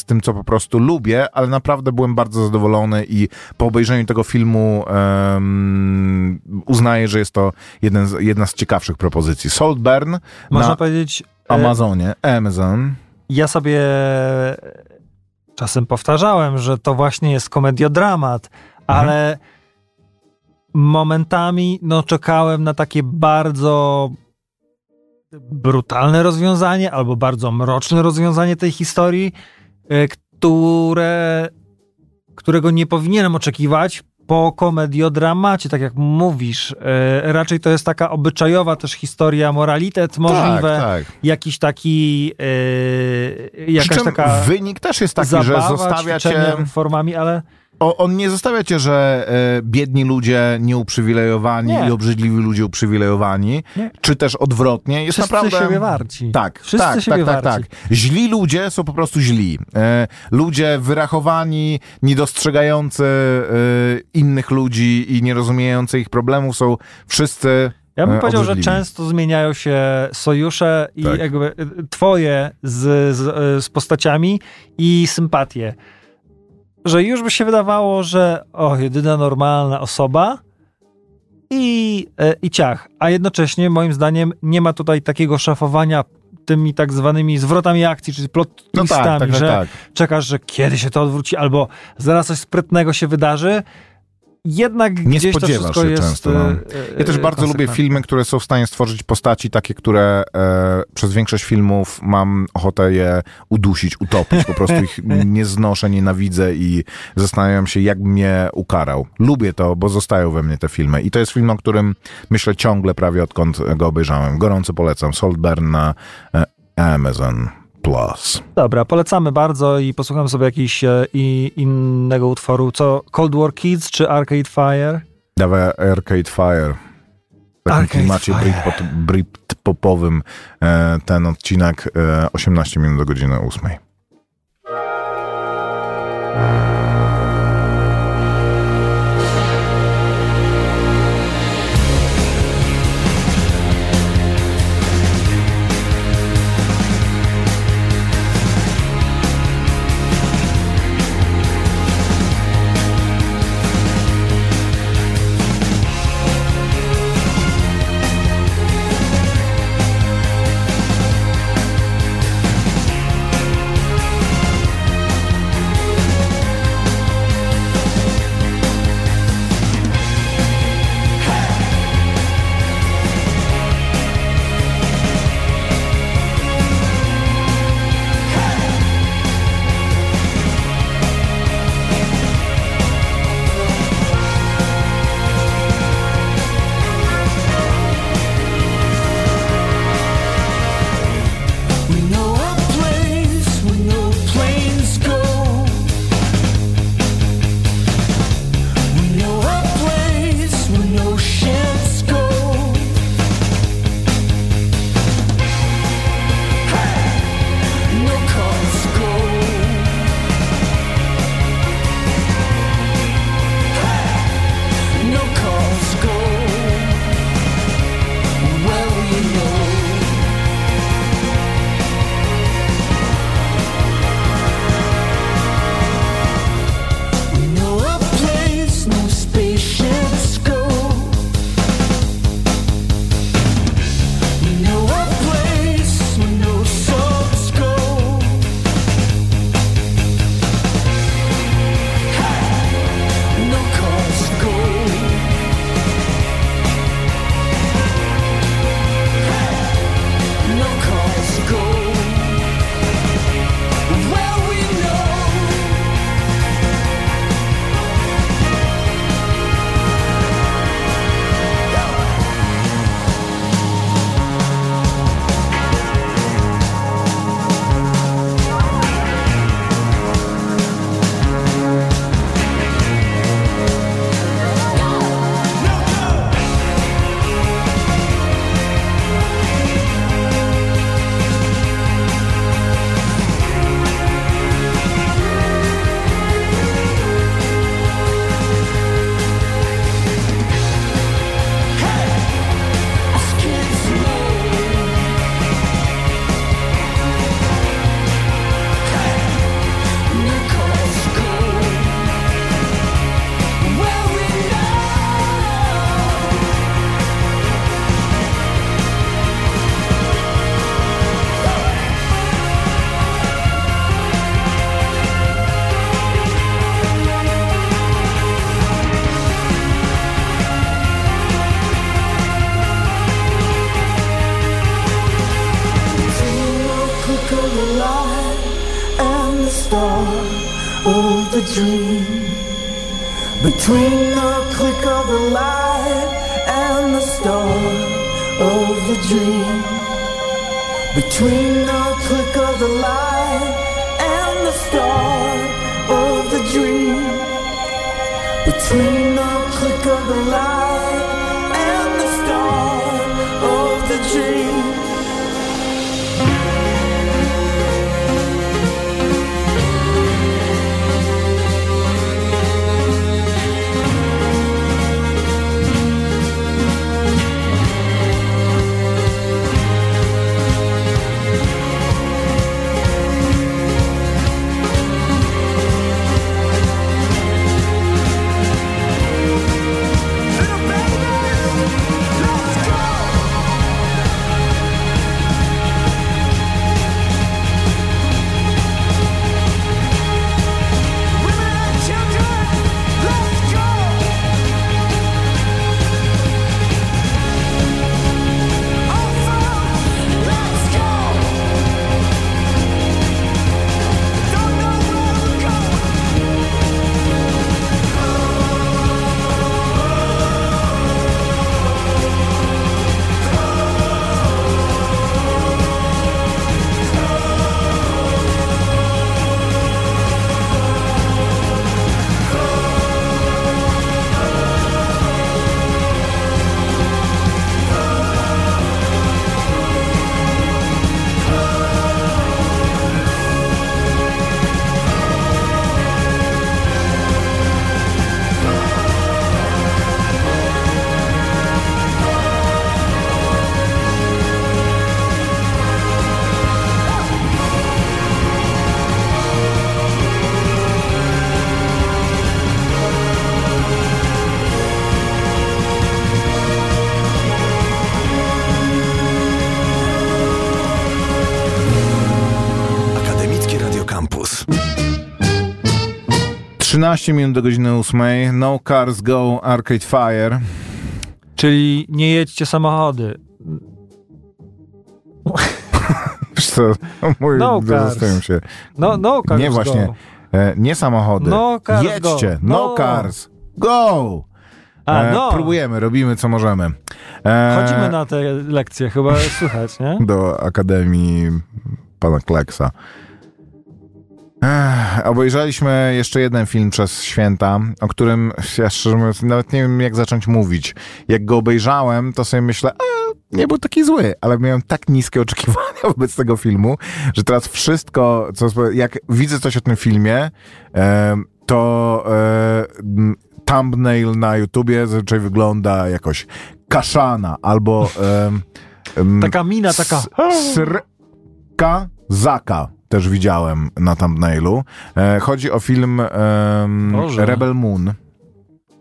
z tym, co po prostu lubię, ale naprawdę byłem bardzo zadowolony i po obejrzeniu tego filmu em, uznaję, że jest to jeden z, jedna z ciekawszych propozycji. Saltburn Można na powiedzieć, e, Amazonie, Amazon. ja sobie czasem powtarzałem, że to właśnie jest komediodramat, ale momentami no, czekałem na takie bardzo brutalne rozwiązanie albo bardzo mroczne rozwiązanie tej historii, e, które, którego nie powinienem oczekiwać po komediodramacie, tak jak mówisz. E, Raczej to jest taka obyczajowa też historia, moralitet możliwe, Tak, tak. jakiś taki e, jakaś taka wynik też jest taki, że zostawia cię... formami, ale O, on nie zostawia cię, że e, biedni ludzie nieuprzywilejowani Nie. i obrzydliwi ludzie uprzywilejowani, Nie. czy też odwrotnie. Jest wszyscy naprawdę... siebie warci. Tak, Wszyscy tak, tak, tak, tak. Źli ludzie są po prostu źli. E, ludzie wyrachowani, niedostrzegający e, innych ludzi i nierozumiejący ich problemów są wszyscy Ja bym powiedział, że często zmieniają się sojusze i Tak. jakby y, twoje z, z, y, z postaciami i sympatie. Że już by się wydawało, że o, jedyna normalna osoba i, y, i ciach. A jednocześnie moim zdaniem nie ma tutaj takiego szafowania tymi tak zwanymi zwrotami akcji, czyli plot No tak, twistami, tak, tak, że tak. czekasz, że kiedy się to odwróci, albo zaraz coś sprytnego się wydarzy. Jednak Nie gdzieś to spodziewasz wszystko się jest... często, no. y, Ja też bardzo lubię filmy, które są w stanie stworzyć postaci takie, które e, przez większość filmów mam ochotę je udusić, utopić. Po prostu ich nie znoszę, nienawidzę i zastanawiam się, jak mnie ukarał. Lubię to, bo zostają we mnie te filmy. I to jest film, o którym myślę ciągle prawie odkąd go obejrzałem. Gorąco polecam. Saltburn na e, Amazon Plus. Dobra, polecamy bardzo i posłuchamy sobie jakiś e, i, innego utworu. Co, Cold War Kids czy Arcade Fire? Dawaj Arcade Fire. W takim Arcade klimacie Britpopowym e, ten odcinek e, 18 minut do godziny 8. 13 minut do godziny 8. No Cars Go Arcade Fire. Czyli nie jedźcie samochody. Co, mój No Cars. się. No, no, cars Nie, właśnie. E, nie samochody. No cars Jedźcie. go. No, No. cars. Go! A, E, no. Próbujemy, robimy co możemy. E, Chodzimy na te lekcje, chyba słychać, nie? do Akademii pana Kleksa. Ech, obejrzeliśmy jeszcze jeden film przez święta, o którym ja szczerze mówiąc nawet nie wiem jak zacząć mówić. Jak go obejrzałem, to sobie myślę, e, nie był taki zły, ale miałem tak niskie oczekiwania wobec tego filmu, że teraz wszystko, co, jak widzę coś o tym filmie, e, to e, thumbnail na YouTubie zazwyczaj wygląda jakoś kaszana albo em, Taka mina, taka... Srka Zaka też widziałem na thumbnailu. E, chodzi o film Boże. Rebel Moon,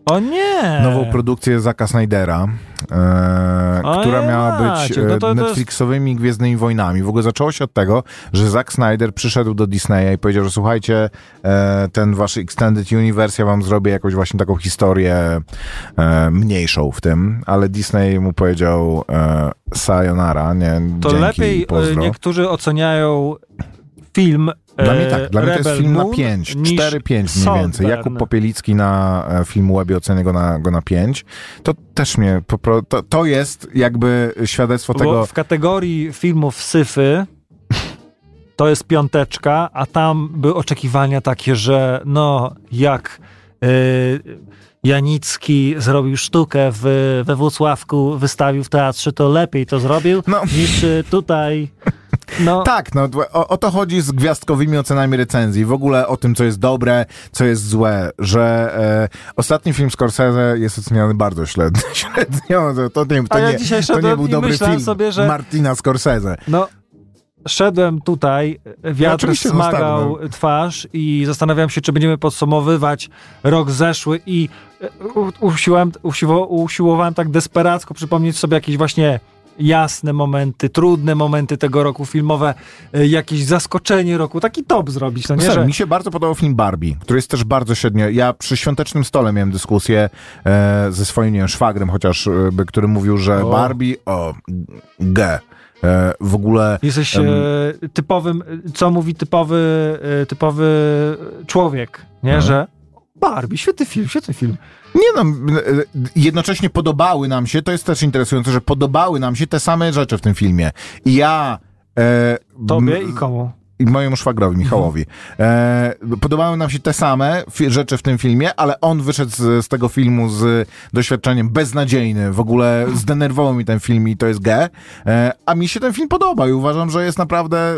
O nie! nową produkcję Zaka Snydera, e, która miała jacie, być no e, to- to jest- Netflixowymi Gwiezdnymi Wojnami. W ogóle zaczęło się od tego, że Zack Snyder przyszedł do Disneya i powiedział, że słuchajcie, e, ten wasz Extended Universe, ja wam zrobię jakąś właśnie taką historię e, mniejszą w tym, ale Disney mu powiedział e, sayonara, nie, To lepiej e, pozdro. niektórzy oceniają film Dla mnie e, tak, dla mnie to jest Rebel film na Moon 5, niż 4-5 mniej więcej. Jakub Popielicki na e, film Łebie ocenia go na, go na 5. To też mnie, to, to jest jakby świadectwo Bo tego, w kategorii filmów syfy to jest piąteczka, a tam były oczekiwania takie, że no jak y, Janicki zrobił sztukę w, we Włocławku, wystawił w teatrze, to lepiej to zrobił No. niż tutaj. No, Tak, no o, o to chodzi z gwiazdkowymi ocenami recenzji. W ogóle o tym, co jest dobre, co jest złe, że e, ostatni film Scorsese jest oceniany bardzo średnio. średnio to, nie, to, ja nie, dzisiaj to nie był dobry film sobie, że- Martina Scorsese. No, szedłem tutaj, wiatr oczywiście smagał zostawiam, twarz i zastanawiam się, czy będziemy podsumowywać rok zeszły i e, usiłowałem, usiło, usiłowałem tak desperacko przypomnieć sobie jakieś właśnie jasne momenty, trudne momenty tego roku filmowe, e, jakieś zaskoczenie roku, taki top zrobić, no nie, Serio, że Mi się bardzo podobał film Barbie, który jest też bardzo średnio. Ja przy świątecznym stole miałem dyskusję e, ze swoim, nie wiem, szwagrem chociaż, e, by- który mówił, że O. Barbie, o, G. E, w ogóle jesteś e, typowym, co mówi typowy, typowy człowiek. nie, No. że Barbie, świetny film, świetny film. Nie no, jednocześnie podobały nam się, to jest też interesujące, że podobały nam się te same rzeczy w tym filmie. I ja... E, Tobie i komu? I mojemu szwagrowi, Michałowi. E, podobały nam się te same rzeczy w tym filmie, ale on wyszedł z, z tego filmu z doświadczeniem beznadziejny. W ogóle zdenerwował mi ten film i to jest G. E, a mi się ten film podoba i uważam, że jest naprawdę...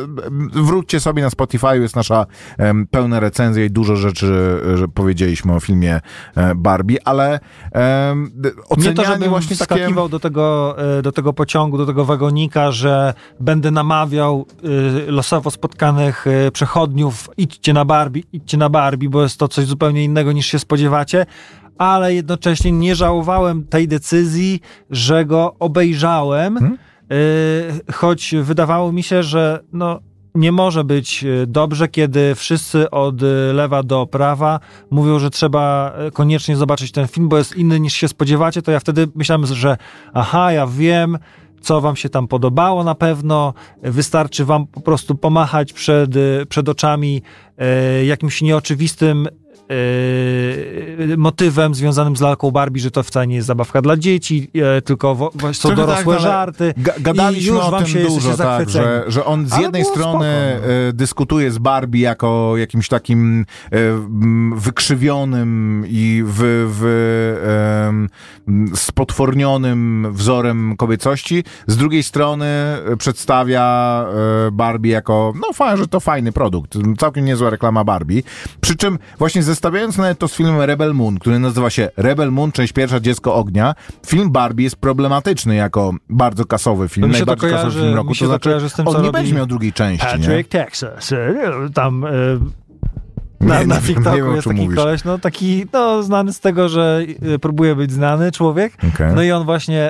Wróćcie sobie na Spotify, jest nasza em, pełna recenzja i dużo rzeczy że powiedzieliśmy o filmie e, Barbie, ale em, d- Nie ocenianie to, żebym właśnie takie... wskakiwał do, tego, e, do tego pociągu, do tego wagonika, że będę namawiał e, losowo spotkanych e, przechodniów, idźcie na Barbie, idźcie na Barbie, bo jest to coś zupełnie innego niż się spodziewacie, ale jednocześnie nie żałowałem tej decyzji, że go obejrzałem, Hmm? e, choć wydawało mi się, że no, nie może być e, dobrze, kiedy wszyscy od lewa do prawa mówią, że trzeba koniecznie zobaczyć ten film, bo jest inny niż się spodziewacie, to ja wtedy myślałem, że aha, ja wiem, co wam się tam podobało na pewno, wystarczy wam po prostu pomachać przed, przed oczami e, jakimś nieoczywistym e, motywem związanym z lalką Barbie, że to wcale nie jest zabawka dla dzieci, e, tylko wo, są Trochę dorosłe tak, żarty. I gadaliśmy już o wam tym się dużo, tak, że, że on z Ale jednej strony spoko, e, dyskutuje z Barbie jako jakimś takim m, wykrzywionym i w, w, em, m, spotwornionym wzorem kobiecości, z drugiej strony przedstawia e, Barbie jako, no fajnie, że to fajny produkt, całkiem niezła reklama Barbie, przy czym właśnie zestawiając nawet to z filmem Rebel Moon, który nazywa się Rebel Moon, część pierwsza, Dziecko Ognia, film Barbie jest problematyczny jako bardzo kasowy film, najbardziej kasowy kojarzy- film roku, to znaczy z tym, on nie będzie miał drugiej części, nie? Patrick Texas. e, Tam Nie, na, nie na TikToku nie wiem, jest taki mówisz. koleś, no taki, no znany z tego, że e, próbuje być znany człowiek. Okej. No i on właśnie,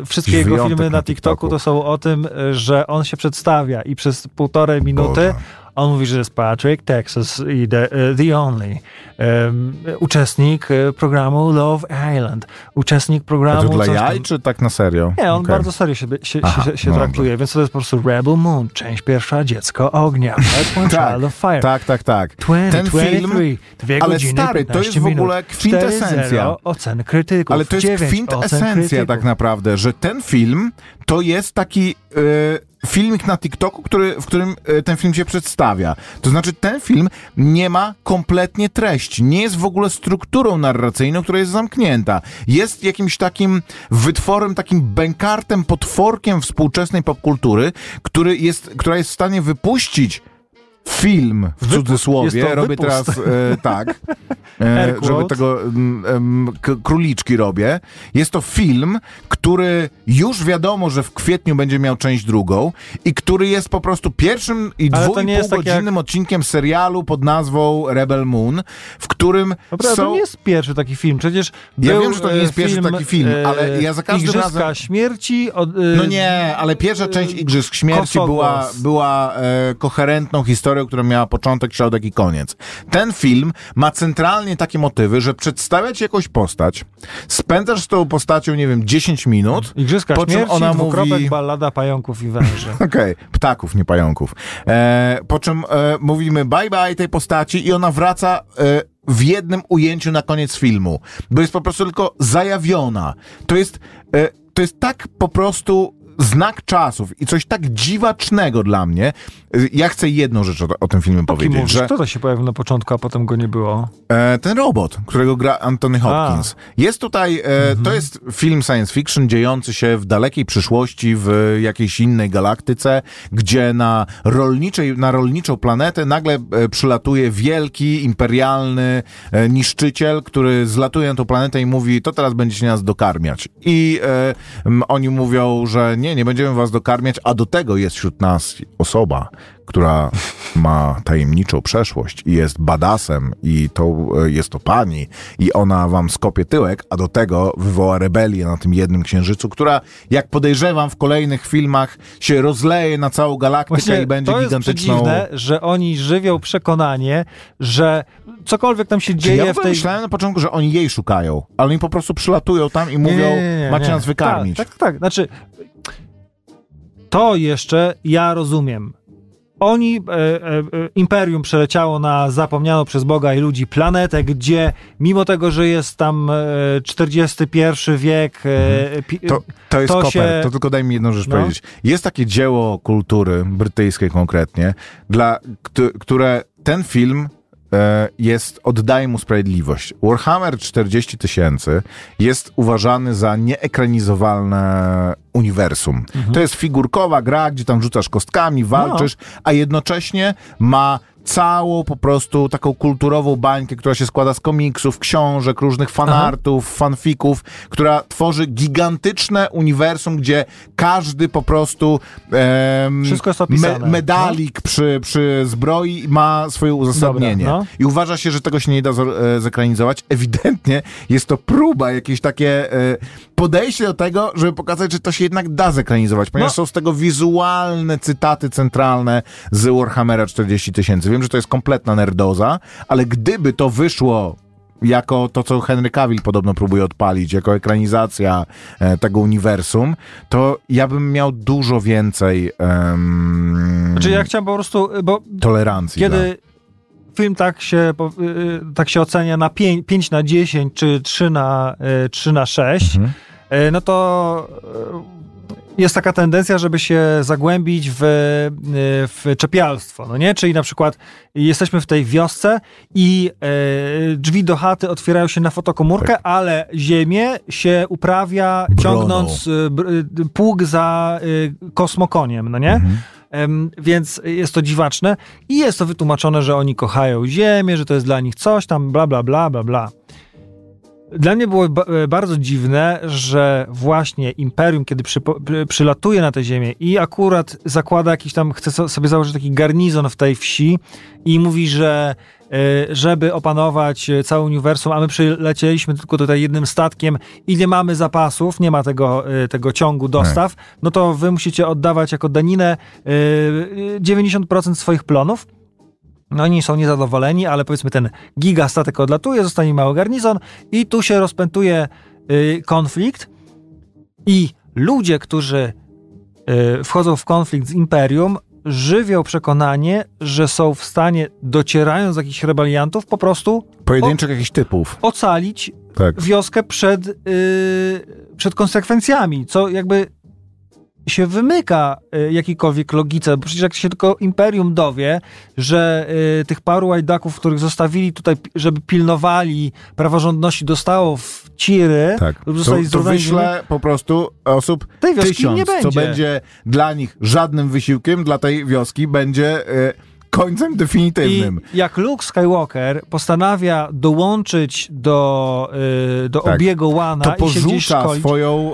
e, wszystkie jego filmy na na TikToku TikToku. to są o tym, e, że on się przedstawia i przez półtorej minuty Boże. On mówi, że jest Patrick Texas i the, e, the Only. Em, uczestnik e, programu Love Island. Uczestnik A programu... to dla jaj, tam- czy tak na serio? nie, on Okej. bardzo serio się, się, Aha, się, się no traktuje, więc to jest po prostu Rebel Moon, część pierwsza, Dziecko Ognia, One Tak, Child of Fire. tak, tak, tak. 20, Ten film, 23, dwie ale godziny, stary, to 15 jest w ogóle kwintesencja. 4-0 ocen krytyków, Ale to jest 9 ocen kwintesencja tak naprawdę, że ten film to jest taki e, filmik na TikToku, który, w którym e, ten film się przedstawia. To znaczy ten film nie ma kompletnie treści, nie jest w ogóle strukturą narracyjną, która jest zamknięta. Jest jakimś takim wytworem, takim bękartem, potworkiem współczesnej popkultury, który jest, która jest w stanie wypuścić film w cudzysłowie, jest robię wypust. teraz e, tak, e, żeby tego mm, em, k- króliczki robię. Jest to film, który już wiadomo, że w kwietniu będzie miał część drugą i który jest po prostu pierwszym i Ale to dwu i nie pół jest tak godzinnym odcinkiem serialu pod nazwą Rebel Moon, w którym Dobra, są... to nie jest pierwszy taki film, przecież Ja był, wiem, że to nie e, jest pierwszy taki film, e, ale ja za każdym Igrzyska razem- śmierci od, e, No nie, ale pierwsza część Igrzysk Śmierci Kosogłos. była, była e, koherentną historią, która miała początek, środek i koniec. Ten film ma centralnie takie motywy, że przedstawiać jakąś postać, spędzasz z tą postacią, nie wiem, 10 minut, Igrzyska po czym ona mówi- ballada pająków i węży. Okej, ptaków, nie pająków. E, po czym e, mówimy bye bye tej postaci i ona wraca e, w jednym ujęciu na koniec filmu, bo jest po prostu tylko zajawiona. To jest, e, to jest tak po prostu znak czasów i coś tak dziwacznego dla mnie. E, Ja chcę jedną rzecz o, o tym filmie Kim powiedzieć, mówisz? że Kto to się pojawił na początku, a potem go nie było? E, ten robot, którego gra Anthony Hopkins. Jest tutaj, e, to jest film science fiction dziejący się w dalekiej przyszłości w jakiejś innej galaktyce, gdzie na rolniczej, na rolniczą planetę nagle e, przylatuje wielki, imperialny e, niszczyciel, który zlatuje na tą planetę i mówi, to teraz będziecie nas dokarmiać. I e, oni mówią, że nie, nie będziemy was dokarmiać, a do tego jest wśród nas osoba, która ma tajemniczą przeszłość i jest badasem i to e, jest to pani i ona wam skopie tyłek, a do tego wywoła rebelię na tym jednym księżycu, która jak podejrzewam w kolejnych filmach się rozleje na całą galaktykę i będzie to jest gigantyczną... przedziwne, że oni żywią przekonanie, że cokolwiek tam się dzieje ja w tej... myślałem na początku, że oni jej szukają, ale oni po prostu przylatują tam i mówią, macie nas wykarmić. Tak, tak, tak. Znaczy, to jeszcze ja rozumiem. Oni, e, e, e, imperium przeleciało na zapomnianą przez Boga i ludzi planetę, gdzie mimo tego, że jest tam e, 41 wiek, e, pi, To, to jest To koper, się- to tylko daj mi jedną rzecz No. powiedzieć. Jest takie dzieło kultury, brytyjskiej konkretnie, dla, któ- które ten film jest, oddaje mu sprawiedliwość. Warhammer 40 tysięcy jest uważany za nieekranizowalne uniwersum. Mhm. To jest figurkowa gra, gdzie tam rzucasz kostkami, No. walczysz, a jednocześnie ma całą po prostu taką kulturową bańkę, która się składa z komiksów, książek, różnych fanartów, fanfików, która tworzy gigantyczne uniwersum, gdzie każdy po prostu em, Wszystko jest opisane. no. medalik przy, przy zbroi ma swoje uzasadnienie. Dobra, no. I uważa się, że tego się nie da e, zekranizować. Ewidentnie jest to próba, jakieś takie e, podejście do tego, żeby pokazać, że to się jednak da zekranizować, ponieważ No. są z tego wizualne cytaty centralne z Warhammera 40 tysięcy. Wiem, że to jest kompletna nerdoza, ale gdyby to wyszło jako to, co Henry Cavill podobno próbuje odpalić, jako ekranizacja e, tego uniwersum, to ja bym miał dużo więcej em, Znaczy ja chciałem po prostu, bo tolerancji. kiedy film tak się, y, y, tak się ocenia na 5, 5 na 10 czy 3 na, y, 3 na 6, Mhm. y, no to y, jest taka tendencja, żeby się zagłębić w, y, w czepialstwo, no nie? Czyli na przykład jesteśmy w tej wiosce i y, drzwi do chaty otwierają się na fotokomórkę, ale ziemię się uprawia ciągnąc y, y, pług za y, kosmokoniem, no nie? Mhm. Więc jest to dziwaczne i jest to wytłumaczone, że oni kochają ziemię, że to jest dla nich coś tam, bla, bla, bla, bla, bla. Dla mnie było e, bardzo dziwne, że właśnie Imperium, kiedy przy, przylatuje na tę ziemię i akurat zakłada jakiś tam, chce so- sobie założyć taki garnizon w tej wsi i mówi, że żeby opanować e, całe uniwersum, a my przylecieliśmy tylko tutaj jednym statkiem i nie mamy zapasów, nie ma tego, e, tego ciągu dostaw, no to wy musicie oddawać jako daninę e, e, 90% swoich plonów. No oni są niezadowoleni, ale powiedzmy ten gigastatek odlatuje, zostanie mały garnizon i tu się rozpętuje konflikt i ludzie, którzy wchodzą w konflikt z Imperium, żywią przekonanie, że są w stanie, docierając do jakichś rebeliantów, po prostu Pojedynczych jakichś typów. ocalić Tak. wioskę przed, yy, przed konsekwencjami, co jakby się wymyka y, jakiejkolwiek logice, bo przecież jak się tylko Imperium dowie, że y, tych paru łajdaków, których zostawili tutaj, żeby pilnowali praworządności, dostało w ciry, Tak. lub To, zostali to wyśle po prostu osób Tej wioski tysiąc, nie co będzie. będzie dla nich żadnym wysiłkiem, dla tej wioski będzie e, końcem definitywnym. I jak Luke Skywalker postanawia dołączyć do, y, do Tak. obiegu Łana to i porzuca swoją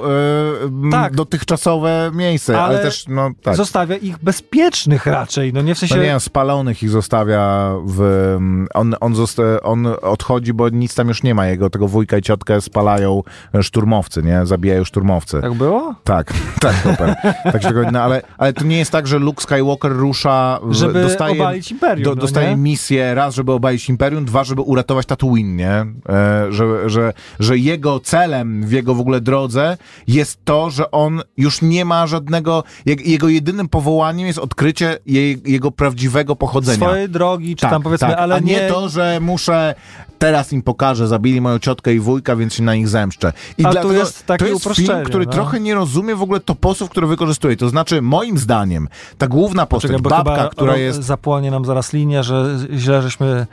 m, Tak. dotychczasowe miejsce, ale, Ale też, no tak. zostawia ich bezpiecznych raczej, no nie w sensie... No nie, spalonych ich zostawia w... On, on, zosta, on odchodzi, bo nic tam już nie ma. Jego tego wujka i ciotkę spalają szturmowcy, nie? Zabijają szturmowcy. Tak było? Tak, tak, super. tak się tego, no, ale, ale to nie jest tak, że Luke Skywalker rusza, w, dostaje, obalić Imperium, do, no dostaje nie? misję raz, żeby obalić Imperium, dwa, żeby uratować Tatooine, nie? E, że, że, że jego celem w jego w ogóle drodze jest to, że on już nie ma żadnego, jeg, jego jedynym powołaniem jest odkrycie jej, jego prawdziwego pochodzenia. Swojej drogi, czy Tak, tam powiedzmy, tak. ale A nie, to, że muszę teraz im pokażę, zabili moją ciotkę i wujka, więc się na nich zemszczę. I A dlatego jest takie to jest film, który no. trochę nie rozumie w ogóle toposów, które wykorzystuje. To znaczy, moim zdaniem, ta główna postać, Czekaj, bo babka, która jest... zapłonie nam zaraz linia, że źle żeśmy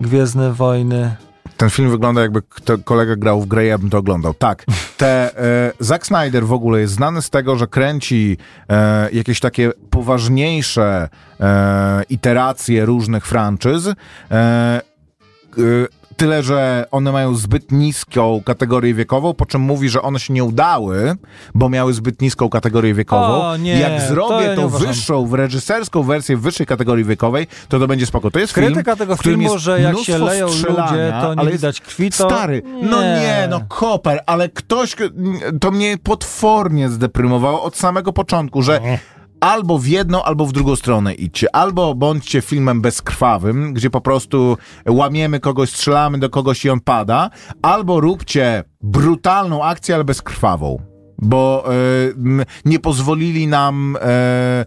Gwiezdne Wojny. Ten film wygląda jakby kto, kolega grał w grę, ja bym to oglądał. Tak. Te, e, Zack Snyder w ogóle jest znany z tego, że kręci e, jakieś takie poważniejsze e, iteracje różnych franczyz. Tyle, że one mają zbyt niską kategorię wiekową, po czym mówi, że one się nie udały, bo miały zbyt niską kategorię wiekową. O, nie, Jak zrobię ja tą nie wyższą, w reżyserską wersję wyższej kategorii wiekowej, to to będzie spoko. To jest film, Krytyka tego w którym filmu, że jak się leją ludzie, to nie widać krwi, to... Stary, no nie, no koper, ale ktoś, to mnie potwornie zdeprymowało od samego początku, że albo w jedną, albo w drugą stronę idźcie. Albo bądźcie filmem bezkrwawym, gdzie po prostu łamiemy kogoś, strzelamy do kogoś i on pada, albo róbcie brutalną akcję, ale bezkrwawą. Bo e, nie pozwolili nam e,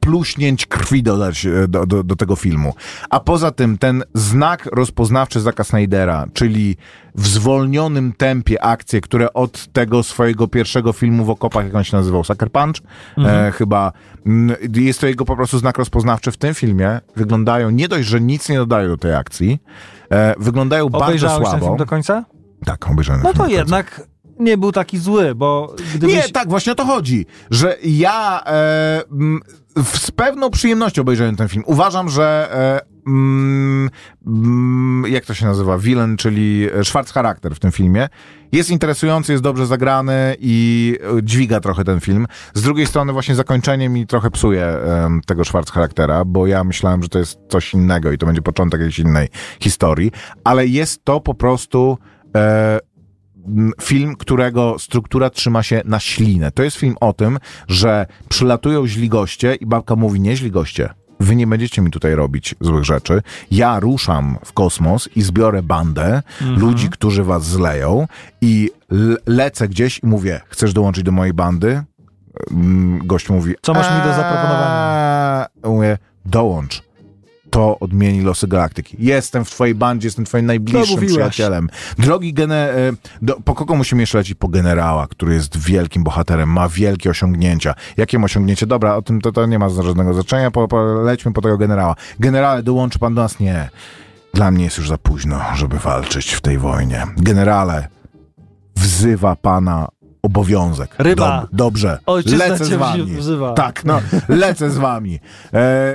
pluśnięć krwi dodać e, do, do, do tego filmu. A poza tym ten znak rozpoznawczy Zaka Snydera, czyli w zwolnionym tempie akcje, które od tego swojego pierwszego filmu w okopach, jak on się nazywał, Sucker Punch, e, chyba, m, jest to jego po prostu znak rozpoznawczy w tym filmie. Wyglądają, nie dość, że nic nie dodają do tej akcji, e, wyglądają bardzo Obejrzałeś ten słabo. film do końca? Tak, obejrzałem No to jednak nie był taki zły, bo gdybyś... Nie, tak, właśnie o to chodzi, że ja e, m, z pewną przyjemnością obejrzałem ten film. Uważam, że e, mm, jak to się nazywa? Villain, czyli e, Schwarz charakter w tym filmie. Jest interesujący, jest dobrze zagrany i e, dźwiga trochę ten film. Z drugiej strony właśnie zakończenie mi trochę psuje em, tego Schwarz charaktera, bo ja myślałem, że to jest coś innego i to będzie początek jakiejś innej historii, ale jest to po prostu e, film, którego struktura trzyma się na ślinę. To jest film o tym, że przylatują źli goście i babka mówi, nie źli goście. Wy nie będziecie mi tutaj robić złych rzeczy. Ja ruszam w kosmos i zbiorę bandę Mhm. ludzi, którzy was zleją i lecę gdzieś i mówię, chcesz dołączyć do mojej bandy? Gość mówi, Co masz mi do zaproponowania? "Eee", Mówię, dołącz. To odmieni losy galaktyki. Jestem w twojej bandzie, jestem twoim najbliższym przyjacielem. Drogi gene... e, Do, po kogo musimy jeszcze lecieć? Po generała, który jest wielkim bohaterem, ma wielkie osiągnięcia. Jakie ma osiągnięcie? Dobra, o tym to, to nie ma żadnego znaczenia, po, po, lećmy po tego generała. Generale, dołączy pan do nas? Nie. Dla mnie jest już za późno, żeby walczyć w tej wojnie. Generale, wzywa pana obowiązek. Ryba. dobrze, Ojczyzna lecę z wami. wzywa. Tak, no, lecę z wami. E,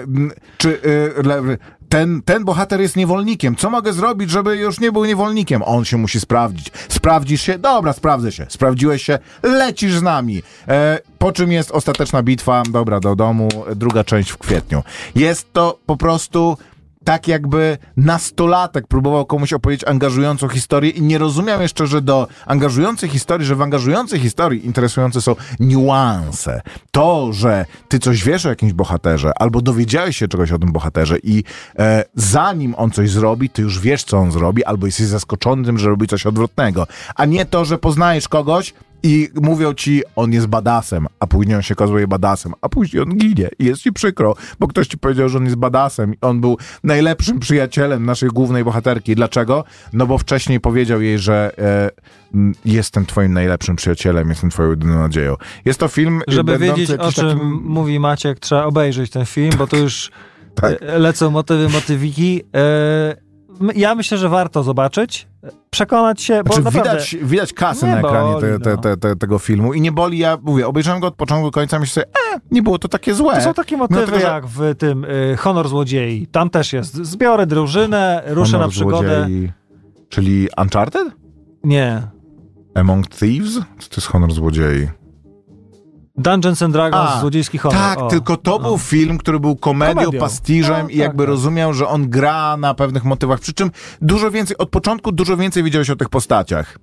czy e, ten, ten bohater jest niewolnikiem? Co mogę zrobić, żeby już nie był niewolnikiem? On się musi sprawdzić. Sprawdzisz się? Dobra, sprawdzę się. Sprawdziłeś się? Lecisz z nami. E, po czym jest ostateczna bitwa? Dobra, do domu. Druga część w kwietniu. Jest to po prostu tak jakby nastolatek próbował komuś opowiedzieć angażującą historię i nie rozumiał jeszcze, że do angażującej historii, że w angażującej historii interesujące są niuanse. To, że ty coś wiesz o jakimś bohaterze, albo dowiedziałeś się czegoś o tym bohaterze i e, zanim on coś zrobi, ty już wiesz, co on zrobi, albo jesteś zaskoczony tym, że robi coś odwrotnego. A nie to, że poznajesz kogoś, i mówią ci, on jest badasem, a później on się okazuje badasem, a później on ginie i jest ci przykro, bo ktoś ci powiedział, że on jest badasem i on był najlepszym przyjacielem naszej głównej bohaterki. Dlaczego? No bo wcześniej powiedział jej, że e, jestem twoim najlepszym przyjacielem, jestem twoją jedyną nadzieją. Jest to film Żeby wiedzieć, o czym takim- mówi Maciek, trzeba obejrzeć ten film, bo to już Tak. e, lecą motywy, motywiki. E, Ja myślę, że warto zobaczyć, przekonać się, bo Znaczy, naprawdę... widać, widać kasę na ekranie boli, te, no. te, te, tego filmu i nie boli, ja mówię, obejrzałem go od początku do końca, myślę sobie, e, nie było to takie złe. To są takie motywy tego, że- jak w tym y, Honor Złodziei. Tam też jest. Zbiorę drużynę, ruszę Honor na przygodę. Złodziei, Czyli Uncharted? Nie. Among Thieves? Co to jest honor złodziei? Dungeons and Dragons, A, Złodziejski Honor. Tak, O. tylko to był film, który był komedią, Komedią. pastiżem No, i jakby tak, tak. rozumiał, że on gra na pewnych motywach. Przy czym dużo więcej, od początku dużo więcej wiedziałeś o tych postaciach.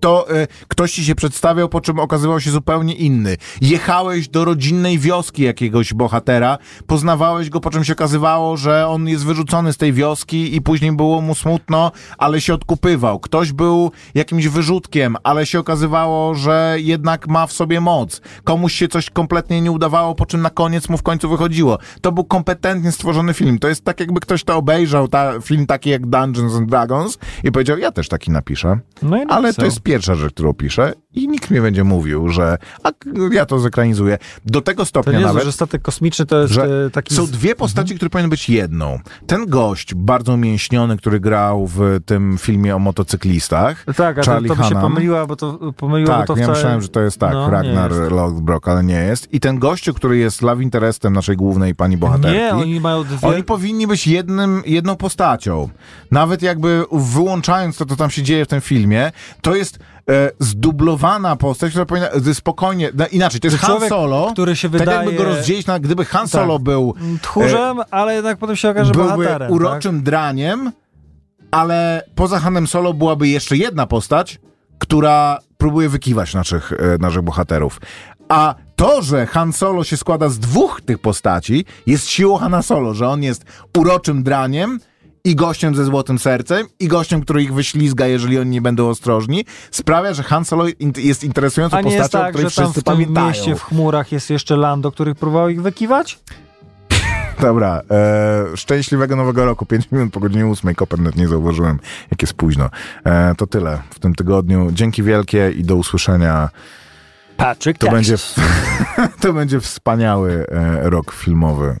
To y, ktoś ci się przedstawiał, po czym okazywał się zupełnie inny. Jechałeś do rodzinnej wioski jakiegoś bohatera, poznawałeś go, po czym się okazywało, że on jest wyrzucony z tej wioski i później było mu smutno, ale się odkupywał. Ktoś był jakimś wyrzutkiem, ale się okazywało, że jednak ma w sobie moc. Komuś się coś kompletnie nie udawało, po czym na koniec mu w końcu wychodziło. To był kompetentnie stworzony film. To jest tak, jakby ktoś to obejrzał, ta, film taki jak Dungeons and Dragons i powiedział, ja też taki napiszę. No i Ale to jest pierwsza rzecz, którą piszę i nikt mi będzie mówił, że a, ja to zekranizuję. Do tego To stopnia nie jest, nawet, że statek kosmiczny to jest że e, taki... są dwie postaci, które powinny być jedną. Ten gość, bardzo mięśniony, który grał w tym filmie o motocyklistach. Tak, a to, Charlie to by się Hunnam. pomyliła, bo to pomyliło, Tak, to ja wcale... myślałem, że to jest tak, No, nie Ragnar jest. Lothbrok, ale nie jest. I ten gościu, który jest love interestem naszej głównej pani bohaterki. Nie, oni mają dwie... Oni powinni być jednym, jedną postacią. Nawet jakby wyłączając to, co tam się dzieje w tym filmie, to jest e, zdublowana postać, która powinna e, spokojnie, no, inaczej, to jest Han człowiek, Solo, który się tak wydaje- jakby go rozdzielić, na, gdyby Han Solo był, Tchórzem, ale jednak potem się okaże byłby bohaterem. uroczym draniem, ale poza Hanem Solo byłaby jeszcze jedna postać, która próbuje wykiwać naszych, e, naszych bohaterów. A to, że Han Solo się składa z dwóch tych postaci, jest siłą Hana Solo, że on jest uroczym draniem i gościem ze złotym sercem, i gościem, który ich wyślizga, jeżeli oni nie będą ostrożni, sprawia, że Han Solo jest interesującą nie jest postacią, o tak, której że tam wszyscy w tym pamiętają. mieście w chmurach jest jeszcze Lando, który próbował ich wykiwać? Dobra, e, szczęśliwego nowego roku. 5 minut po godzinie 8. Kopernet nie zauważyłem, jak jest późno. E, to tyle w tym tygodniu. Dzięki wielkie i do usłyszenia. Patrick To będzie, to będzie wspaniały e, rok filmowy.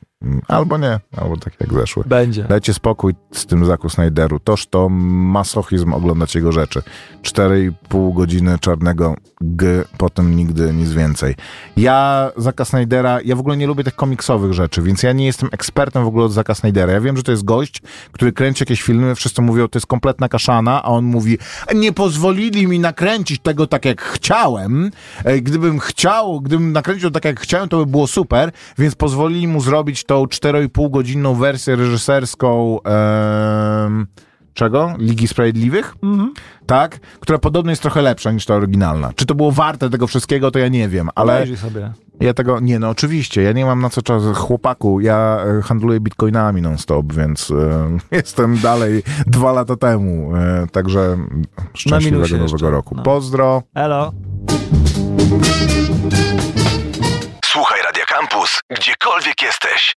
Albo nie, albo tak jak zeszły. Będzie. Dajcie spokój z tym Zaku Snyderu. Toż to masochizm oglądać jego rzeczy. 4,5 godziny czarnego G, potem nigdy nic więcej. Ja Zaka Snydera, ja w ogóle nie lubię tych komiksowych rzeczy, więc ja nie jestem ekspertem w ogóle od Zaka Snydera. Ja wiem, że to jest gość, który kręci jakieś filmy, wszyscy mówią, to jest kompletna kaszana, a on mówi, nie pozwolili mi nakręcić tego tak jak chciałem. E, Gdybym chciał, gdybym nakręcił tak jak chciałem, to by było super, więc pozwolili mu zrobić tą 4,5 godzinną wersję reżyserską em, czego? Ligi Sprawiedliwych? Tak? Która podobno jest trochę lepsza niż ta oryginalna. Czy to było warte tego wszystkiego, to ja nie wiem, ale Obejrzyj sobie. ja tego, nie no oczywiście, ja nie mam na co czas, chłopaku, ja e, handluję bitcoinami non-stop, więc e, jestem dalej dwa lata temu, e, także szczęśliwego nowego jeszcze, roku. no. Pozdro! Elo. Słuchaj Radio Campus, gdziekolwiek jesteś.